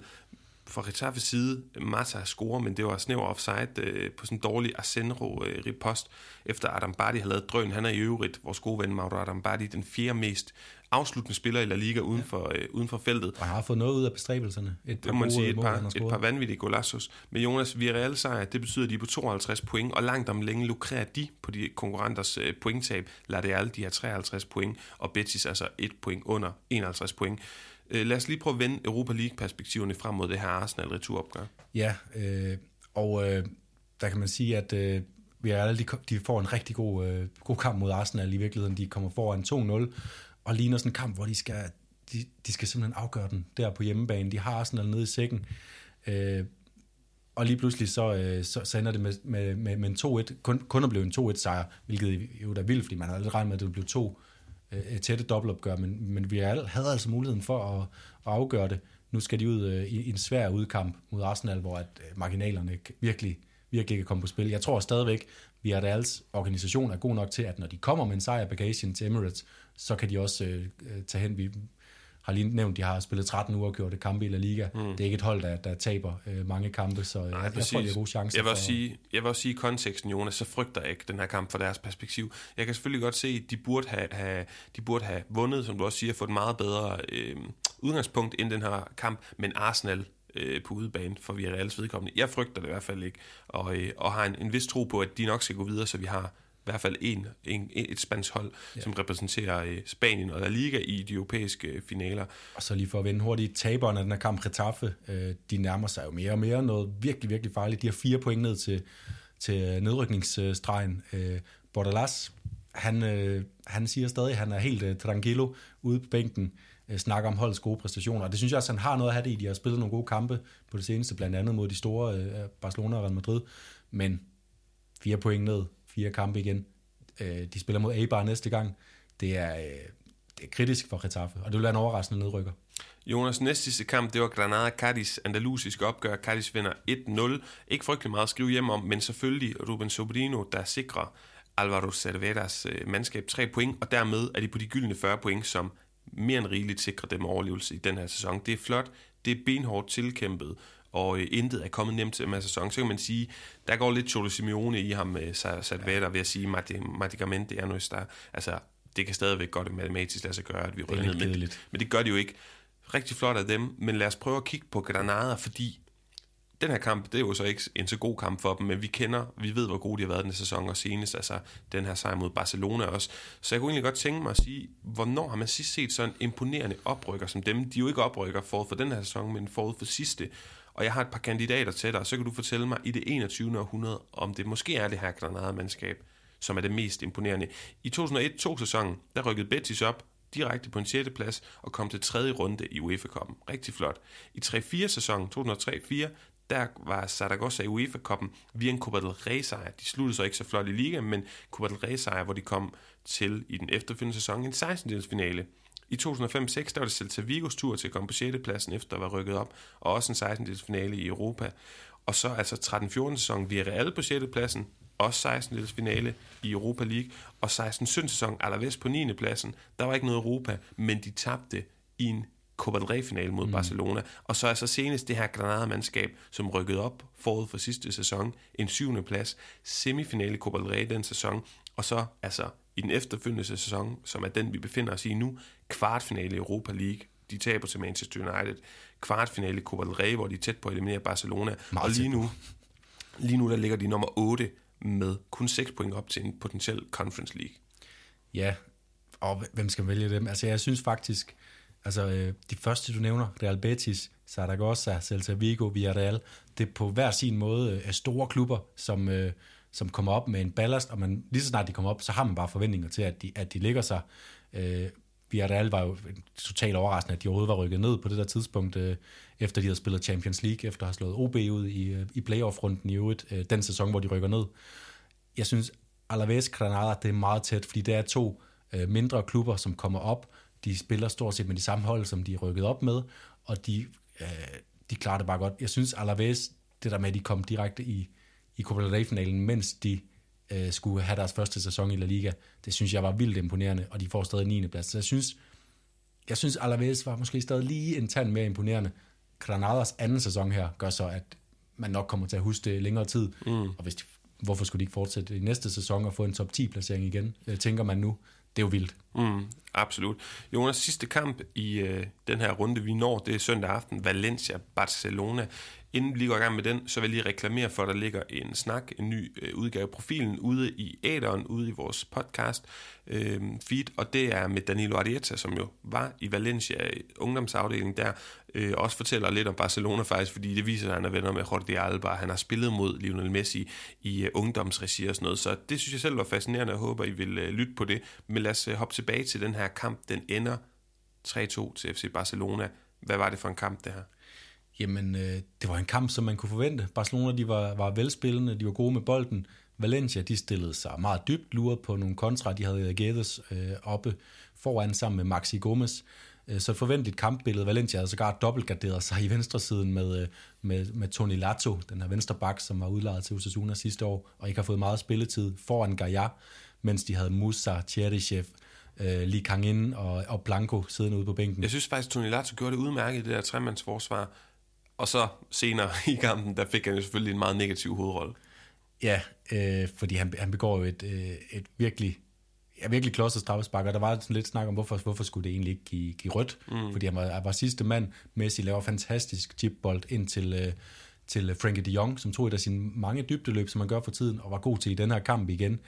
Fra Getafes side, Mata scorer, men det var snæver offside øh, på sådan en dårlig Arsenro-ripost, efter Adam Bardi havde lavet drøn. Han er i øvrigt, vores gode ven Mauro Adam Bardi, den fjerde mest afsluttende spiller i La Liga uden for, øh, uden for feltet. Og har fået noget ud af bestræbelserne. Et par Det må man sige, et par, har et par vanvittige golazos. Men Jonas, Villarreal sejr, det betyder, at de er på 52 point, og langt om længe lukrerer de på de konkurrenters øh, pointtab. Ladeal, de har 53 point, og Betis altså et point under 51 point. Øh, lad os lige prøve at vende Europa League-perspektiverne frem mod det her Arsenal-returopgør. Ja, øh, og øh, der kan man sige, at øh, Villarreal, de, de får en rigtig god, øh, god kamp mod Arsenal i virkeligheden. De kommer foran 2-0, og ligner sådan en kamp, hvor de skal, de, de skal simpelthen afgøre den der på hjemmebane. De har Arsenal nede i sækken. Øh, og lige pludselig så, øh, så, så ender det med, med, med, med en 2-1, kun, kun at blive en 2-1 sejr, hvilket jo da vildt, fordi man havde aldrig regnet med, at det ville blive to øh, tætte dobbeltopgør, men, men vi havde altså muligheden for at, at afgøre det. Nu skal de ud øh, i, i en svær udkamp mod Arsenal, hvor at øh, marginalerne virkelig, virkelig kan komme på spil. Jeg tror stadigvæk, vi er deres organisation er god nok til, at når de kommer med en sejr bagagen til Emirates, så kan de også øh, øh tage hen. Vi, har lige nævnt, de har spillet 13 uger og gjort kampe i La Liga. Mm. Det er ikke et hold, der, der taber øh, mange kampe, så Nej, jeg, jeg tror, de har gode chancer. Jeg vil, også for... sige, jeg vil også sige i konteksten, Jonas, så frygter jeg ikke den her kamp fra deres perspektiv. Jeg kan selvfølgelig godt se, at de burde have, have, de burde have vundet, som du også siger, fået et meget bedre øh, udgangspunkt end den her kamp, men Arsenal øh, på udebane for vi er reelt vedkommende. Jeg frygter det i hvert fald ikke, og, øh, og har en, en vis tro på, at de nok skal gå videre, så vi har hvert fald en, en, et spansk hold, ja. som repræsenterer øh, Spanien og La Liga i de europæiske øh, finaler. Og så lige for at vende hurtigt, taberne af den her kamp, Getafe, øh, de nærmer sig jo mere og mere noget virkelig, virkelig farligt. De har fire point ned til, til nedrykningsstregen. Bordalas, han, han siger stadig, at han er helt tranquilo ude på bænken, snakker om holdets gode præstationer. Og det synes jeg også, han har noget at have det i. De har spillet nogle gode kampe på det seneste, blandt andet mod de store Barcelona og Real Madrid. Men fire point ned, fire kampe igen. Øh, de spiller mod Eibar næste gang. Det er, øh, det er kritisk for Getafe, og det vil være en overraskende nedrykker. Jonas, næste sidste kamp, det var Granada-Cadiz, andalusisk opgør. Cadiz vinder 1-0. Ikke frygtelig meget at skrive hjem om, men selvfølgelig Ruben Sobrino, der sikrer Alvaro Cerveras øh, mandskab 3 point, og dermed er de på de gyldne 40 point, som mere end rigeligt sikrer dem overlevelse i den her sæson. Det er flot, det er benhårdt tilkæmpet, og øh, intet er kommet nemt til med sæson, så kan man sige, der går lidt Cholo Simeone i ham med Salvador ved at sige, Maticamente er noget der, altså det kan stadigvæk godt matematisk lade sig gøre, at vi rykker ned, men, men det gør det jo ikke. Rigtig flot af dem, men lad os prøve at kigge på Granada, fordi den her kamp, det er jo så ikke en så god kamp for dem, men vi kender, vi ved, hvor gode de har været den sæson, og senest altså den her sejr mod Barcelona også. Så jeg kunne egentlig godt tænke mig at sige, hvornår har man sidst set sådan en imponerende oprykker som dem? De er jo ikke oprykker forud for den her sæson, men forud for sidste. Og jeg har et par kandidater til dig, så kan du fortælle mig i det 21. århundrede, om det måske er det her Granada-mandskab, som er det mest imponerende. I 2001-2-sæsonen, der rykkede Betis op direkte på en 6. plads og kom til tredje runde i UEFA-koppen. Rigtig flot. I 3-4-sæsonen, 2003-4, der var Zaragoza i UEFA-koppen via en Copa del Rey-sejr. De sluttede så ikke så flot i ligaen, men Copa del Rey-sejr, hvor de kom til i den efterfølgende sæson en 16 finale. I 2005-6 der var det Celta Vigos tur til at komme på 6. pladsen efter at være rykket op, og også en 16. finale i Europa. Og så altså 13-14 sæson via Real på 6. pladsen, også 16. finale i Europa League, og 16-17 sæson Alaves på 9. pladsen. Der var ikke noget Europa, men de tabte i en Copa del Rey-finale mod mm. Barcelona. Og så er så senest det her Granada-mandskab, som rykkede op forud for sidste sæson, en syvende plads, semifinale Copa del Rey den sæson, og så altså i den efterfølgende sæson, som er den, vi befinder os i nu, kvartfinale i Europa League. De taber til Manchester United. Kvartfinale i Copa del Rey, hvor de er tæt på at eliminere Barcelona. Meget og lige nu, lige nu der ligger de nummer 8 med kun 6 point op til en potentiel Conference League. Ja, og hvem skal vælge dem? Altså jeg synes faktisk, altså øh, de første du nævner, Real Betis, Zaragoza, Celta Vigo, Villarreal, det er på hver sin måde øh, er store klubber, som, øh, som kommer op med en ballast, og man, lige så snart de kommer op, så har man bare forventninger til, at de, at de ligger sig. Øh, Villarreal var jo totalt overraskende, at de overhovedet var rykket ned på det der tidspunkt, øh, efter de havde spillet Champions League, efter at have slået OB ud i, øh, i playoff-runden i øvrigt, øh, den sæson, hvor de rykker ned. Jeg synes, Alaves Granada, det er meget tæt, fordi det er to øh, mindre klubber, som kommer op. De spiller stort set med de samme hold, som de er rykket op med, og de, øh, de klarer det bare godt. Jeg synes, Alaves, det der med, at de kom direkte i, i Copa del Rey-finalen, mens de øh, skulle have deres første sæson i La Liga. Det synes jeg var vildt imponerende, og de får stadig 9. plads. Så jeg synes, jeg synes Alaves var måske stadig lige en tand mere imponerende. Granadas anden sæson her gør så, at man nok kommer til at huske det længere tid. Mm. Og hvis de, hvorfor skulle de ikke fortsætte i næste sæson og få en top 10 placering igen, øh, tænker man nu. Det er jo vildt. Mm, absolut. Jonas, sidste kamp i øh, den her runde, vi når, det er søndag aften, Valencia-Barcelona. Inden vi lige går i gang med den, så vil jeg lige reklamere for, at der ligger en snak, en ny øh, udgave af profilen ude i æderen, ude i vores podcast øh, feed, og det er med Danilo Arieta, som jo var i Valencia ungdomsafdelingen der, øh, også fortæller lidt om Barcelona faktisk, fordi det viser, at han er venner med Jordi Alba, han har spillet mod Lionel Messi i øh, ungdomsregi og sådan noget, så det synes jeg selv var fascinerende, og jeg håber, I vil øh, lytte på det. Men lad os øh, hoppe tilbage til den her kamp, den ender 3-2 til FC Barcelona. Hvad var det for en kamp, det her? Jamen, øh, det var en kamp, som man kunne forvente. Barcelona, de var, var velspillende, de var gode med bolden. Valencia, de stillede sig meget dybt luret på nogle kontra. De havde Guedes øh, oppe foran sammen med Maxi Gomes. Øh, så et forventeligt kampbillede. Valencia havde sågar dobbeltgarderet sig i venstresiden med, øh, med, med Toni Lato, den her venstre bak, som var udlejet til Osasuna sidste år, og ikke har fået meget spilletid foran Gaia, mens de havde Musa, Tjerichev, øh, Lee Kang-in og, og Blanco siddende ude på bænken. Jeg synes faktisk, at Tony Lato gjorde det udmærket i det der tremandsforsvar. Og så senere i kampen, der fik han jo selvfølgelig en meget negativ hovedrolle. Ja, øh, fordi han, han begår jo et, øh, et virkelig ja, virkelig klodset straffespark, og der var sådan lidt snak om, hvorfor, hvorfor skulle det egentlig ikke give, give rødt, mm. fordi han var, han var sidste mand. Messi laver fantastisk chipbold ind til, øh, til Frankie de Jong, som tog et af sine mange dybdeløb, som man gør for tiden, og var god til i den her kamp igen.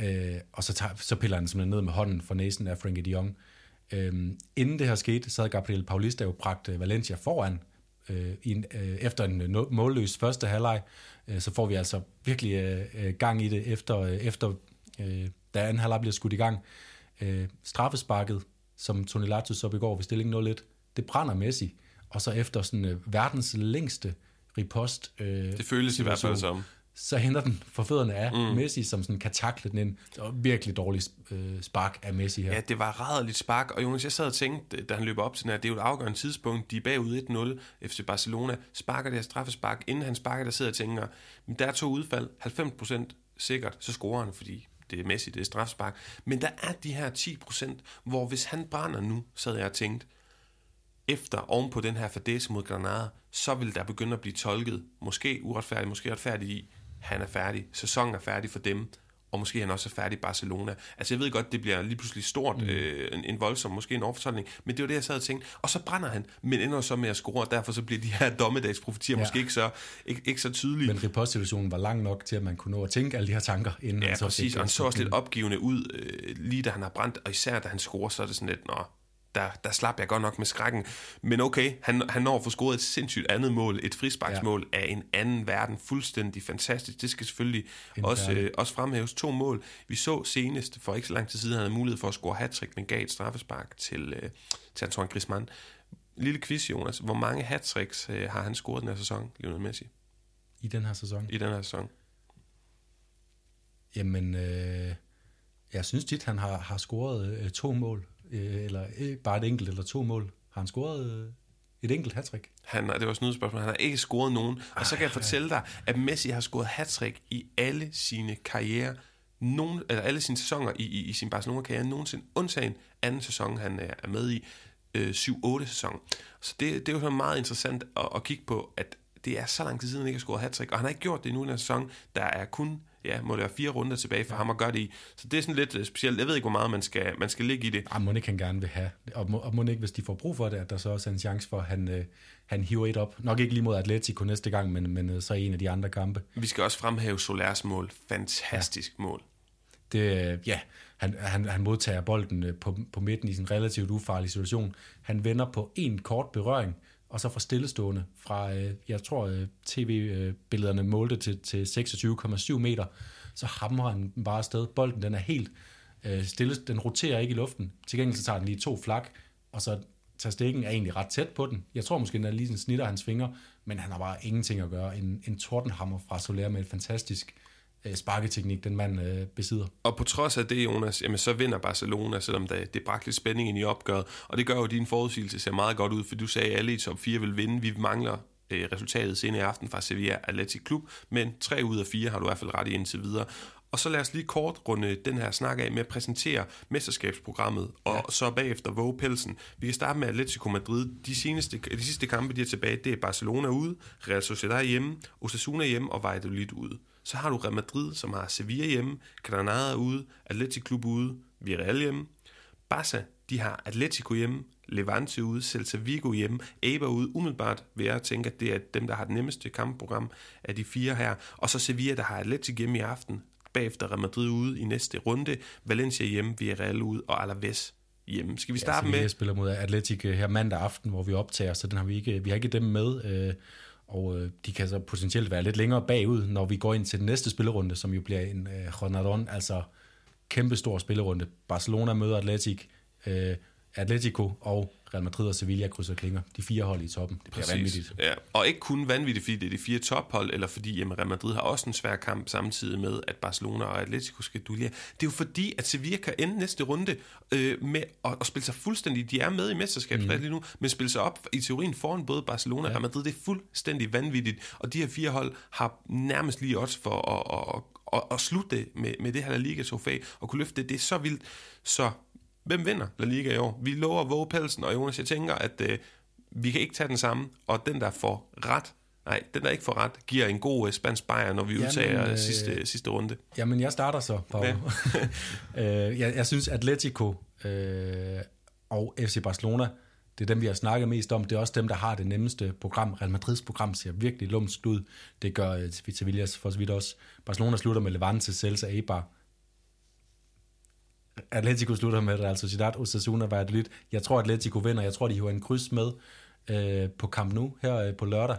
Øh, og så, tager, så piller han simpelthen ned med hånden for næsen af Frankie de Jong. Øh, inden det her skete, så havde Gabriel Paulista jo bragt øh, Valencia foran, øh, i en, øh, efter en øh, målløs første halvleg, øh, så får vi altså virkelig øh, øh, gang i det, efter, øh, efter øh, da anden halvleg bliver skudt i gang. Øh, straffesparket, som Toni Latus så begår ved stilling 0-1, det brænder Messi, og så efter sådan øh, verdens længste ripost. Øh, det føles i hvert fald som så henter den for fødderne af mm. Messi, som sådan kan takle den ind. Det var virkelig dårligt øh, spark af Messi her. Ja, det var rædderligt spark, og Jonas, jeg sad og tænkte, da han løber op til den her, det er jo et afgørende tidspunkt, de er bagud 1-0 FC Barcelona, sparker det her straffespark, inden han sparker, der sidder og tænker, men der er to udfald, 90% sikkert, så scorer han, fordi det er Messi, det er straffespark. Men der er de her 10%, hvor hvis han brænder nu, sad jeg og tænkte, efter oven på den her fadese mod Granada, så vil der begynde at blive tolket, måske uretfærdigt, måske retfærdigt i, han er færdig, sæsonen er færdig for dem, og måske han også er færdig i Barcelona. Altså jeg ved godt, det bliver lige pludselig stort, mm. øh, en, en voldsom, måske en overfortolkning, men det var det, jeg sad og tænkte. Og så brænder han, men ender så med at score, og derfor så bliver de her dommedagsprofetier ja. måske ikke så, ikke, ikke så tydelige. Men ripostsituationen var lang nok til, at man kunne nå at tænke alle de her tanker, inden ja, han så præcis, og han så også lidt opgivende ud, øh, lige da han har brændt, og især da han scorer, så er det sådan lidt, nå, der, der slap jeg godt nok med skrækken. Men okay, han, han når at få scoret et sindssygt andet mål, et frisparksmål ja. af en anden verden, fuldstændig fantastisk. Det skal selvfølgelig også, øh, også fremhæves. To mål. Vi så senest, for ikke så lang tid siden, han havde mulighed for at score hat men gav et straffespark til, øh, til Antoine Griezmann. Lille quiz, Jonas. Hvor mange hat øh, har han scoret den her sæson, Lionel Messi? I den her sæson? I den her sæson. Jamen, øh, jeg synes tit, han har, har scoret øh, to mål øh, eller øh, bare et enkelt eller to mål. Har han scoret øh, et enkelt hattrick? Han, det var sådan et spørgsmål. Han har ikke scoret nogen. Ej, og så kan jeg fortælle dig, at Messi har scoret hattrick i alle sine karriere, nogen, eller alle sine sæsoner i, i, i sin Barcelona-karriere, nogensinde undtagen anden sæson, han er, med i, øh, 7-8 sæson. Så det, det er jo meget interessant at, at kigge på, at det er så lang tid siden, han ikke har scoret hattrick, og han har ikke gjort det endnu i den sæson. Der er kun ja, må det være fire runder tilbage for ja. ham at gøre det i. Så det er sådan lidt uh, specielt. Jeg ved ikke, hvor meget man skal, man skal ligge i det. Må ikke han gerne vil have. Og må, og ikke, hvis de får brug for det, at der så også er en chance for, at han, uh, han hiver et op. Nok ikke lige mod Atletico næste gang, men, men uh, så en af de andre kampe. Vi skal også fremhæve Solers mål. Fantastisk ja. mål. Det, ja, han, han, han modtager bolden på, på midten i en relativt ufarlig situation. Han vender på en kort berøring, og så fra stillestående fra, øh, jeg tror, øh, tv-billederne målte til, til 26,7 meter, så hamrer han bare afsted. Bolden den er helt øh, stille, den roterer ikke i luften. Til gengæld så tager den lige to flak, og så tager stikken er egentlig ret tæt på den. Jeg tror måske, den er lige sådan snitter hans fingre, men han har bare ingenting at gøre. En, en tordenhammer fra Soler med et fantastisk øh, sparketeknik, den mand øh, besidder. Og på trods af det, Jonas, jamen, så vinder Barcelona, selvom det, det bragte lidt spænding ind i opgøret. Og det gør jo, at din forudsigelse ser meget godt ud, for du sagde, at alle i top 4 vil vinde. Vi mangler øh, resultatet senere i aften fra Sevilla Athletic Klub, men tre ud af fire har du i hvert fald ret i indtil videre. Og så lad os lige kort runde den her snak af med at præsentere mesterskabsprogrammet, og ja. så bagefter våge pelsen. Vi kan starte med Atletico Madrid. De, seneste, de sidste kampe, de er tilbage, det er Barcelona ude, Real Sociedad hjemme, Osasuna hjemme og Valladolid ude. Så har du Real Madrid, som har Sevilla hjemme, Granada ude, Atletico Klub ude, Villarreal hjemme. Barca, de har Atletico hjemme, Levante ude, Celta Vigo hjemme, Eibar ude. Umiddelbart vil jeg tænke, at det er dem, der har det nemmeste kampprogram af de fire her. Og så Sevilla, der har Atletico hjemme i aften. Bagefter Real Madrid ude i næste runde. Valencia hjemme, Villarreal ude og Alaves hjemme. Skal vi starte ja, med... Jeg spiller mod Atletico her mandag aften, hvor vi optager, så den har vi ikke, vi har ikke dem med. Øh, og øh, de kan så potentielt være lidt længere bagud, når vi går ind til den næste spillerunde, som jo bliver en øh, Ronaldon, altså kæmpestor spillerunde. Barcelona møder Atletic, øh, Atletico og Real Madrid og Sevilla krydser klinger. De fire hold i toppen. Det bliver Præcis. vanvittigt. Ja. Og ikke kun vanvittigt, fordi det er de fire tophold, eller fordi jamen, Real Madrid har også en svær kamp samtidig med, at Barcelona og Atletico skal duellere. Det er jo fordi, at Sevilla kan ende næste runde øh, med at, at spille sig fuldstændig. De er med i mesterskabet mm. lige nu, men spille sig op i teorien foran både Barcelona ja. og Real Madrid. Det er fuldstændig vanvittigt. Og de her fire hold har nærmest lige odds for at, at, at, at, at slutte med, med det her La Liga-trofæ og kunne løfte det. Det er så vildt. Så hvem vinder La Liga i år? Vi lover at våge pelsen, og Jonas, jeg tænker, at øh, vi kan ikke tage den samme, og den, der får ret, nej, den, der ikke får ret, giver en god øh, spansk bajer, når vi Jamen, udtager øh, sidste, sidste runde. Jamen, jeg starter så, Paolo. Ja. øh, jeg, jeg synes, Atletico øh, og FC Barcelona, det er dem, vi har snakket mest om. Det er også dem, der har det nemmeste program. Real Madrids program ser virkelig lumsk ud. Det gør øh, Sevillas for så vidt også. Barcelona slutter med Levante, Celta, Eibar. Atletico slutter med Real Sociedad, Osasuna, Valladolid. Jeg tror, Atletico vinder. Jeg tror, de har en kryds med øh, på Camp Nou her øh, på lørdag.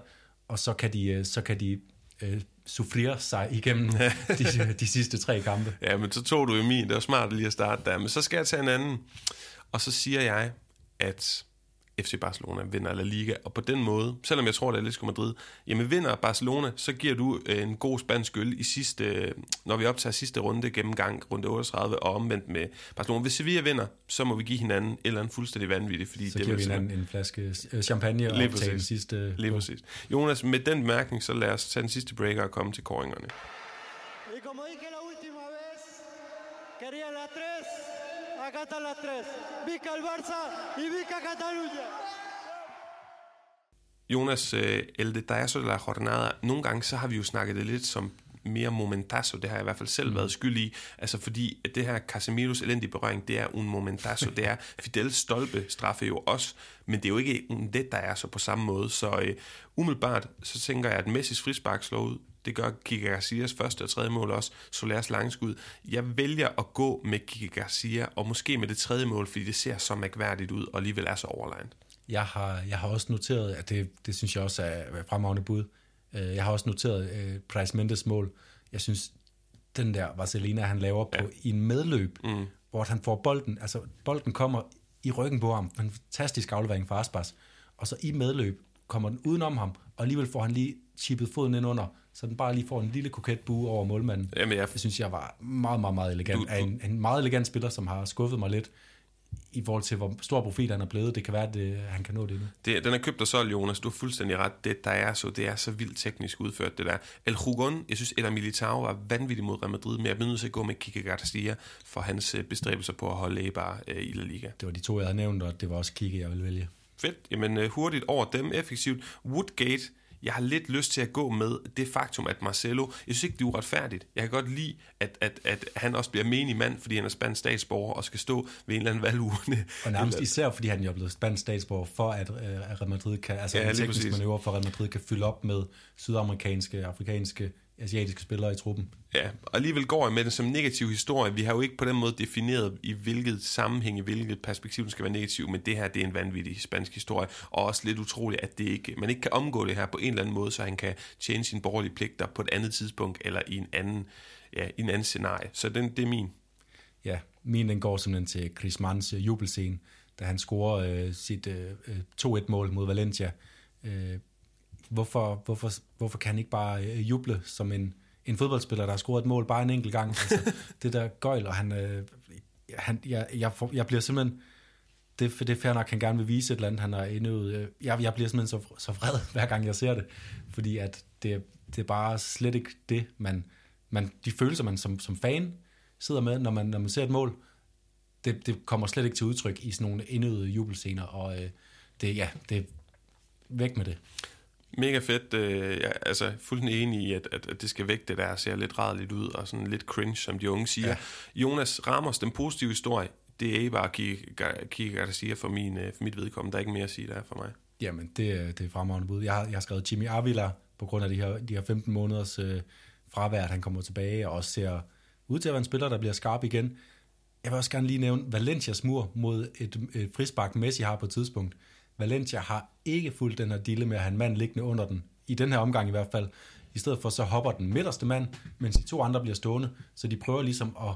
Og så kan de, øh, så kan de øh, sufflere sig igennem de, de sidste tre kampe. Ja, men så tog du jo min. Det var smart lige at starte der. Men så skal jeg tage en anden. Og så siger jeg, at FC Barcelona vinder La Liga, og på den måde, selvom jeg tror, det er Atletico Madrid, jamen vinder Barcelona, så giver du øh, en god spansk øl i sidste, øh, når vi optager sidste runde gennemgang, runde 38, og omvendt med Barcelona. Hvis Sevilla vinder, så må vi give hinanden et eller andet fuldstændig vanvittigt, fordi så det giver vi hinanden en flaske øh, champagne og optage den sidste... Lige præcis. Jonas, med den bemærkning, så lad os tage den sidste breaker og komme til koringerne. Y como dije la última vez, quería la 3, acá están las 3. Vica el Barça y Vica Cataluña. Jonas Elde, der er så la jornada. Nogle gange så har vi jo snakket det lidt som mere momentazo, det har jeg i hvert fald selv mm. været skyld i, altså fordi at det her Casemiros elendige berøring, det er un momentazo, det er Fidels stolpe straffe jo også, men det er jo ikke un det, der er så på samme måde, så øh, umiddelbart så tænker jeg, at Messis frispark slår ud, det gør Kike Garcias første og tredje mål også, Solers langskud. Jeg vælger at gå med Kike Garcia, og måske med det tredje mål, fordi det ser så mærkværdigt ud, og alligevel er så overlegnet. Jeg har, jeg har også noteret, at det, det synes jeg også er fremragende bud. Jeg har også noteret uh, Price Mendes mål. Jeg synes, den der Vaselina, han laver på ja. i en medløb, mm. hvor han får bolden, altså bolden kommer i ryggen på ham, en fantastisk aflevering fra Aspas, og så i medløb kommer den udenom ham, og alligevel får han lige chippet foden ind under, så den bare lige får en lille koket bue over målmanden. Jamen, jeg... Det synes jeg var meget, meget, meget elegant. Du, du... En, en meget elegant spiller, som har skuffet mig lidt i forhold til, hvor stor profil han er blevet. Det kan være, at det, han kan nå det nu. Det, den er købt og solgt, Jonas. Du har fuldstændig ret. Det, der er så, det er så vildt teknisk udført, det der. El Hugon, jeg synes, eller Militao var vanvittig mod Real Madrid, men jeg bliver nødt til at gå med Kike Garcia for hans bestræbelser på at holde Eibar øh, i La Liga. Det var de to, jeg havde nævnt, og det var også Kike, jeg ville vælge. Fedt. Jamen hurtigt over dem, effektivt. Woodgate, jeg har lidt lyst til at gå med det faktum, at Marcelo, jeg synes ikke, det er uretfærdigt. Jeg kan godt lide, at, at, at han også bliver menig mand, fordi han er spansk statsborger og skal stå ved en eller anden valgurne. Og nærmest især, fordi han jo er blevet spansk statsborger, for at, uh, Real Madrid kan, altså ja, en teknisk manøvre for Real Madrid kan fylde op med sydamerikanske, afrikanske, asiatiske spillere i truppen. Ja, og alligevel går jeg med det som negativ historie. Vi har jo ikke på den måde defineret, i hvilket sammenhæng, i hvilket perspektiv den skal være negativ, men det her, det er en vanvittig spansk historie, og også lidt utroligt, at det ikke, man ikke kan omgå det her på en eller anden måde, så han kan tjene sine borgerlige pligter på et andet tidspunkt, eller i en anden, ja, i en anden scenarie. Så den, det er min. Ja, min den går simpelthen til Chris Manns øh, jubelscene, da han scorer øh, sit øh, øh 2-1-mål mod Valencia. Øh, hvorfor, hvorfor, hvorfor kan han ikke bare øh, juble som en en fodboldspiller, der har scoret et mål bare en enkelt gang. Altså, det der gøjl, og han, øh, han jeg, jeg, får, jeg bliver simpelthen, det, det er fair nok, han gerne vil vise et eller andet, han har indøvet. Øh, jeg, jeg bliver simpelthen så, så vred, hver gang jeg ser det, fordi at det, det er bare slet ikke det, man, man, de følelser, man som, som fan sidder med, når man, når man ser et mål, det, det kommer slet ikke til udtryk i sådan nogle indøvede jubelscener, og øh, det, ja, det er væk med det. Mega fedt. Øh, jeg er altså fuldstændig enig i, at, at, at det skal væk, det der ser lidt rædeligt ud, og sådan lidt cringe, som de unge siger. Ja. Jonas Ramos, den positive historie, det er bare at der siger for, min, øh, for mit vedkommende. Der er ikke mere at sige der for mig. Jamen, det, det er fremragende bud. Jeg har, jeg har skrevet Jimmy Avila på grund af de her, de her 15 måneders øh, fravær, at han kommer tilbage, og også ser ud til at være en spiller, der bliver skarp igen. Jeg vil også gerne lige nævne Valencias mur mod et, et frispark, Messi har på et tidspunkt. Valencia har ikke fulgt den her dille med at have en mand liggende under den, i den her omgang i hvert fald. I stedet for så hopper den midterste mand, mens de to andre bliver stående, så de prøver ligesom at,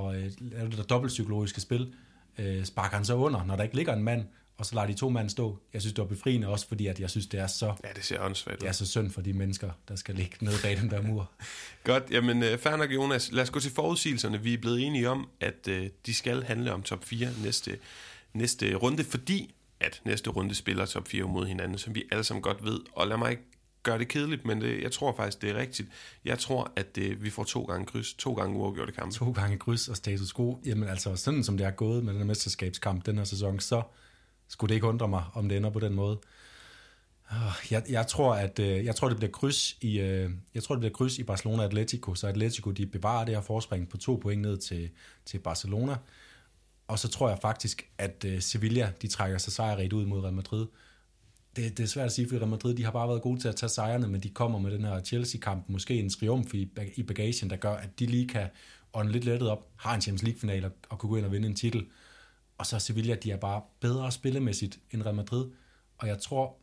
at, at lave det der dobbeltpsykologiske spil. Øh, sparker han så under, når der ikke ligger en mand, og så lader de to mænd stå. Jeg synes, det var befriende også, fordi at jeg synes, det er så... Ja, det ser åndssvagt Det er så synd for de mennesker, der skal ligge nede bag den der mur. Godt, jamen uh, fair nok, Jonas. Lad os gå til forudsigelserne. Vi er blevet enige om, at uh, de skal handle om top 4 næste, næste runde, fordi at næste runde spiller top 4 mod hinanden, som vi alle sammen godt ved. Og lad mig ikke gøre det kedeligt, men det, jeg tror faktisk, det er rigtigt. Jeg tror, at det, vi får to gange kryds, to gange uafgjorte kampe. To gange kryds og status quo. Jamen altså, sådan som det er gået med den her mesterskabskamp den her sæson, så skulle det ikke undre mig, om det ender på den måde. Ah, jeg, jeg, tror, at øh, jeg tror, det bliver kryds i øh, jeg tror, det bliver kryds i Barcelona Atletico, så Atletico de bevarer det her forspring på to point ned til, til Barcelona. Og så tror jeg faktisk, at øh, Sevilla de trækker sig sejrigt ud mod Real Madrid. Det, det er svært at sige, for Real Madrid de har bare været gode til at tage sejrene, men de kommer med den her Chelsea-kamp, måske en triumf i, i bagagen, der gør, at de lige kan ånde lidt lettet op, har en Champions League-final og, og kunne gå ind og vinde en titel. Og så Sevilla, de er bare bedre spillemæssigt end Real Madrid. Og jeg tror,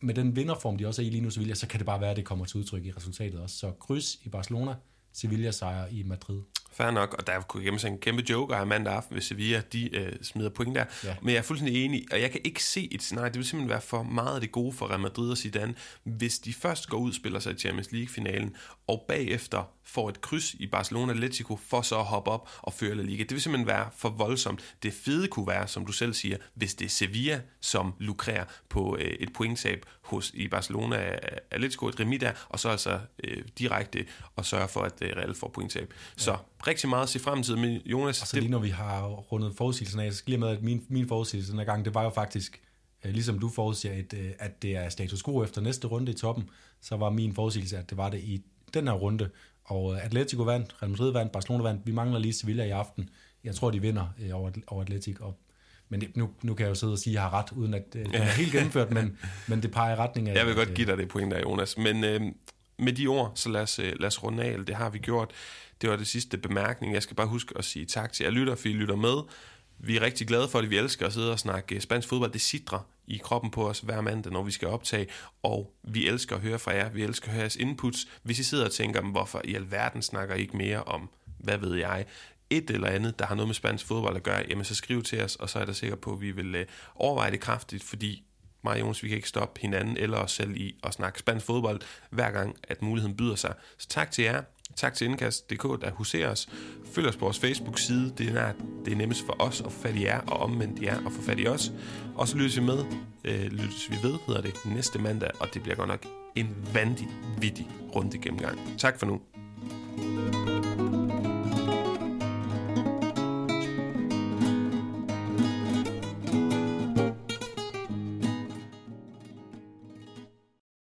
med den vinderform, de også er i lige nu, Sevilla, så kan det bare være, at det kommer til udtryk i resultatet også. Så kryds i Barcelona, Sevilla sejr i Madrid. Fair nok, og der kunne gemme sig en kæmpe joker her mandag aften, hvis Sevilla de, øh, smider point der. Ja. Men jeg er fuldstændig enig, og jeg kan ikke se et scenarie, det vil simpelthen være for meget af det gode for Real Madrid og Zidane, hvis de først går ud og spiller sig i Champions League-finalen, og bagefter får et kryds i Barcelona Atletico for så at hoppe op og føre La Liga. Det vil simpelthen være for voldsomt. Det fede kunne være, som du selv siger, hvis det er Sevilla, som lukrerer på øh, et pointtab hos, i Barcelona Atletico, et remis der, og så altså øh, direkte og sørge for, at øh, Real får pointtab. Ja. Så rigtig meget at se frem til med Jonas. Og så lige når vi har rundet forudsigelsen af, så skal jeg med, at min, min forudsigelse den her gang, det var jo faktisk, øh, ligesom du forudsiger, at, øh, at det er status quo efter næste runde i toppen, så var min forudsigelse, at det var det i den her runde, og øh, Atletico vandt, Real Madrid vandt, Barcelona vandt, vi mangler lige Sevilla i aften. Jeg tror, de vinder over, over Atletic, og men det, nu, nu kan jeg jo sidde og sige, at jeg har ret, uden at øh, det er helt gennemført, men, men det peger i retning af... Jeg vil godt give dig det point der, Jonas. Men øh, med de ord, så lad os, øh, lad os runde af. Det har vi gjort. Det var det sidste bemærkning. Jeg skal bare huske at sige tak til jer lytter, for I lytter med. Vi er rigtig glade for det. Vi elsker at sidde og snakke øh, spansk fodbold. Det sidder i kroppen på os hver mandag, når vi skal optage. Og vi elsker at høre fra jer. Vi elsker at høre jeres inputs. Hvis I sidder og tænker, hvorfor i alverden snakker I ikke mere om, hvad ved jeg, et eller andet, der har noget med spansk fodbold at gøre, jamen så skriv til os, og så er der sikker på, at vi vil øh, overveje det kraftigt, fordi mig og Jonas, vi kan ikke stoppe hinanden eller os selv i at snakke spansk fodbold, hver gang, at muligheden byder sig. Så tak til jer. Tak til Indkast.dk, der huserer os. Følg os på vores Facebook-side. Det er, det er nemmest for os at få fat i jer, og omvendt jer at få fat i os. Og så lyttes vi med, øh, lyttes vi ved, hedder det, næste mandag, og det bliver godt nok en vanvittig, vittig runde gennemgang. Tak for nu. thank you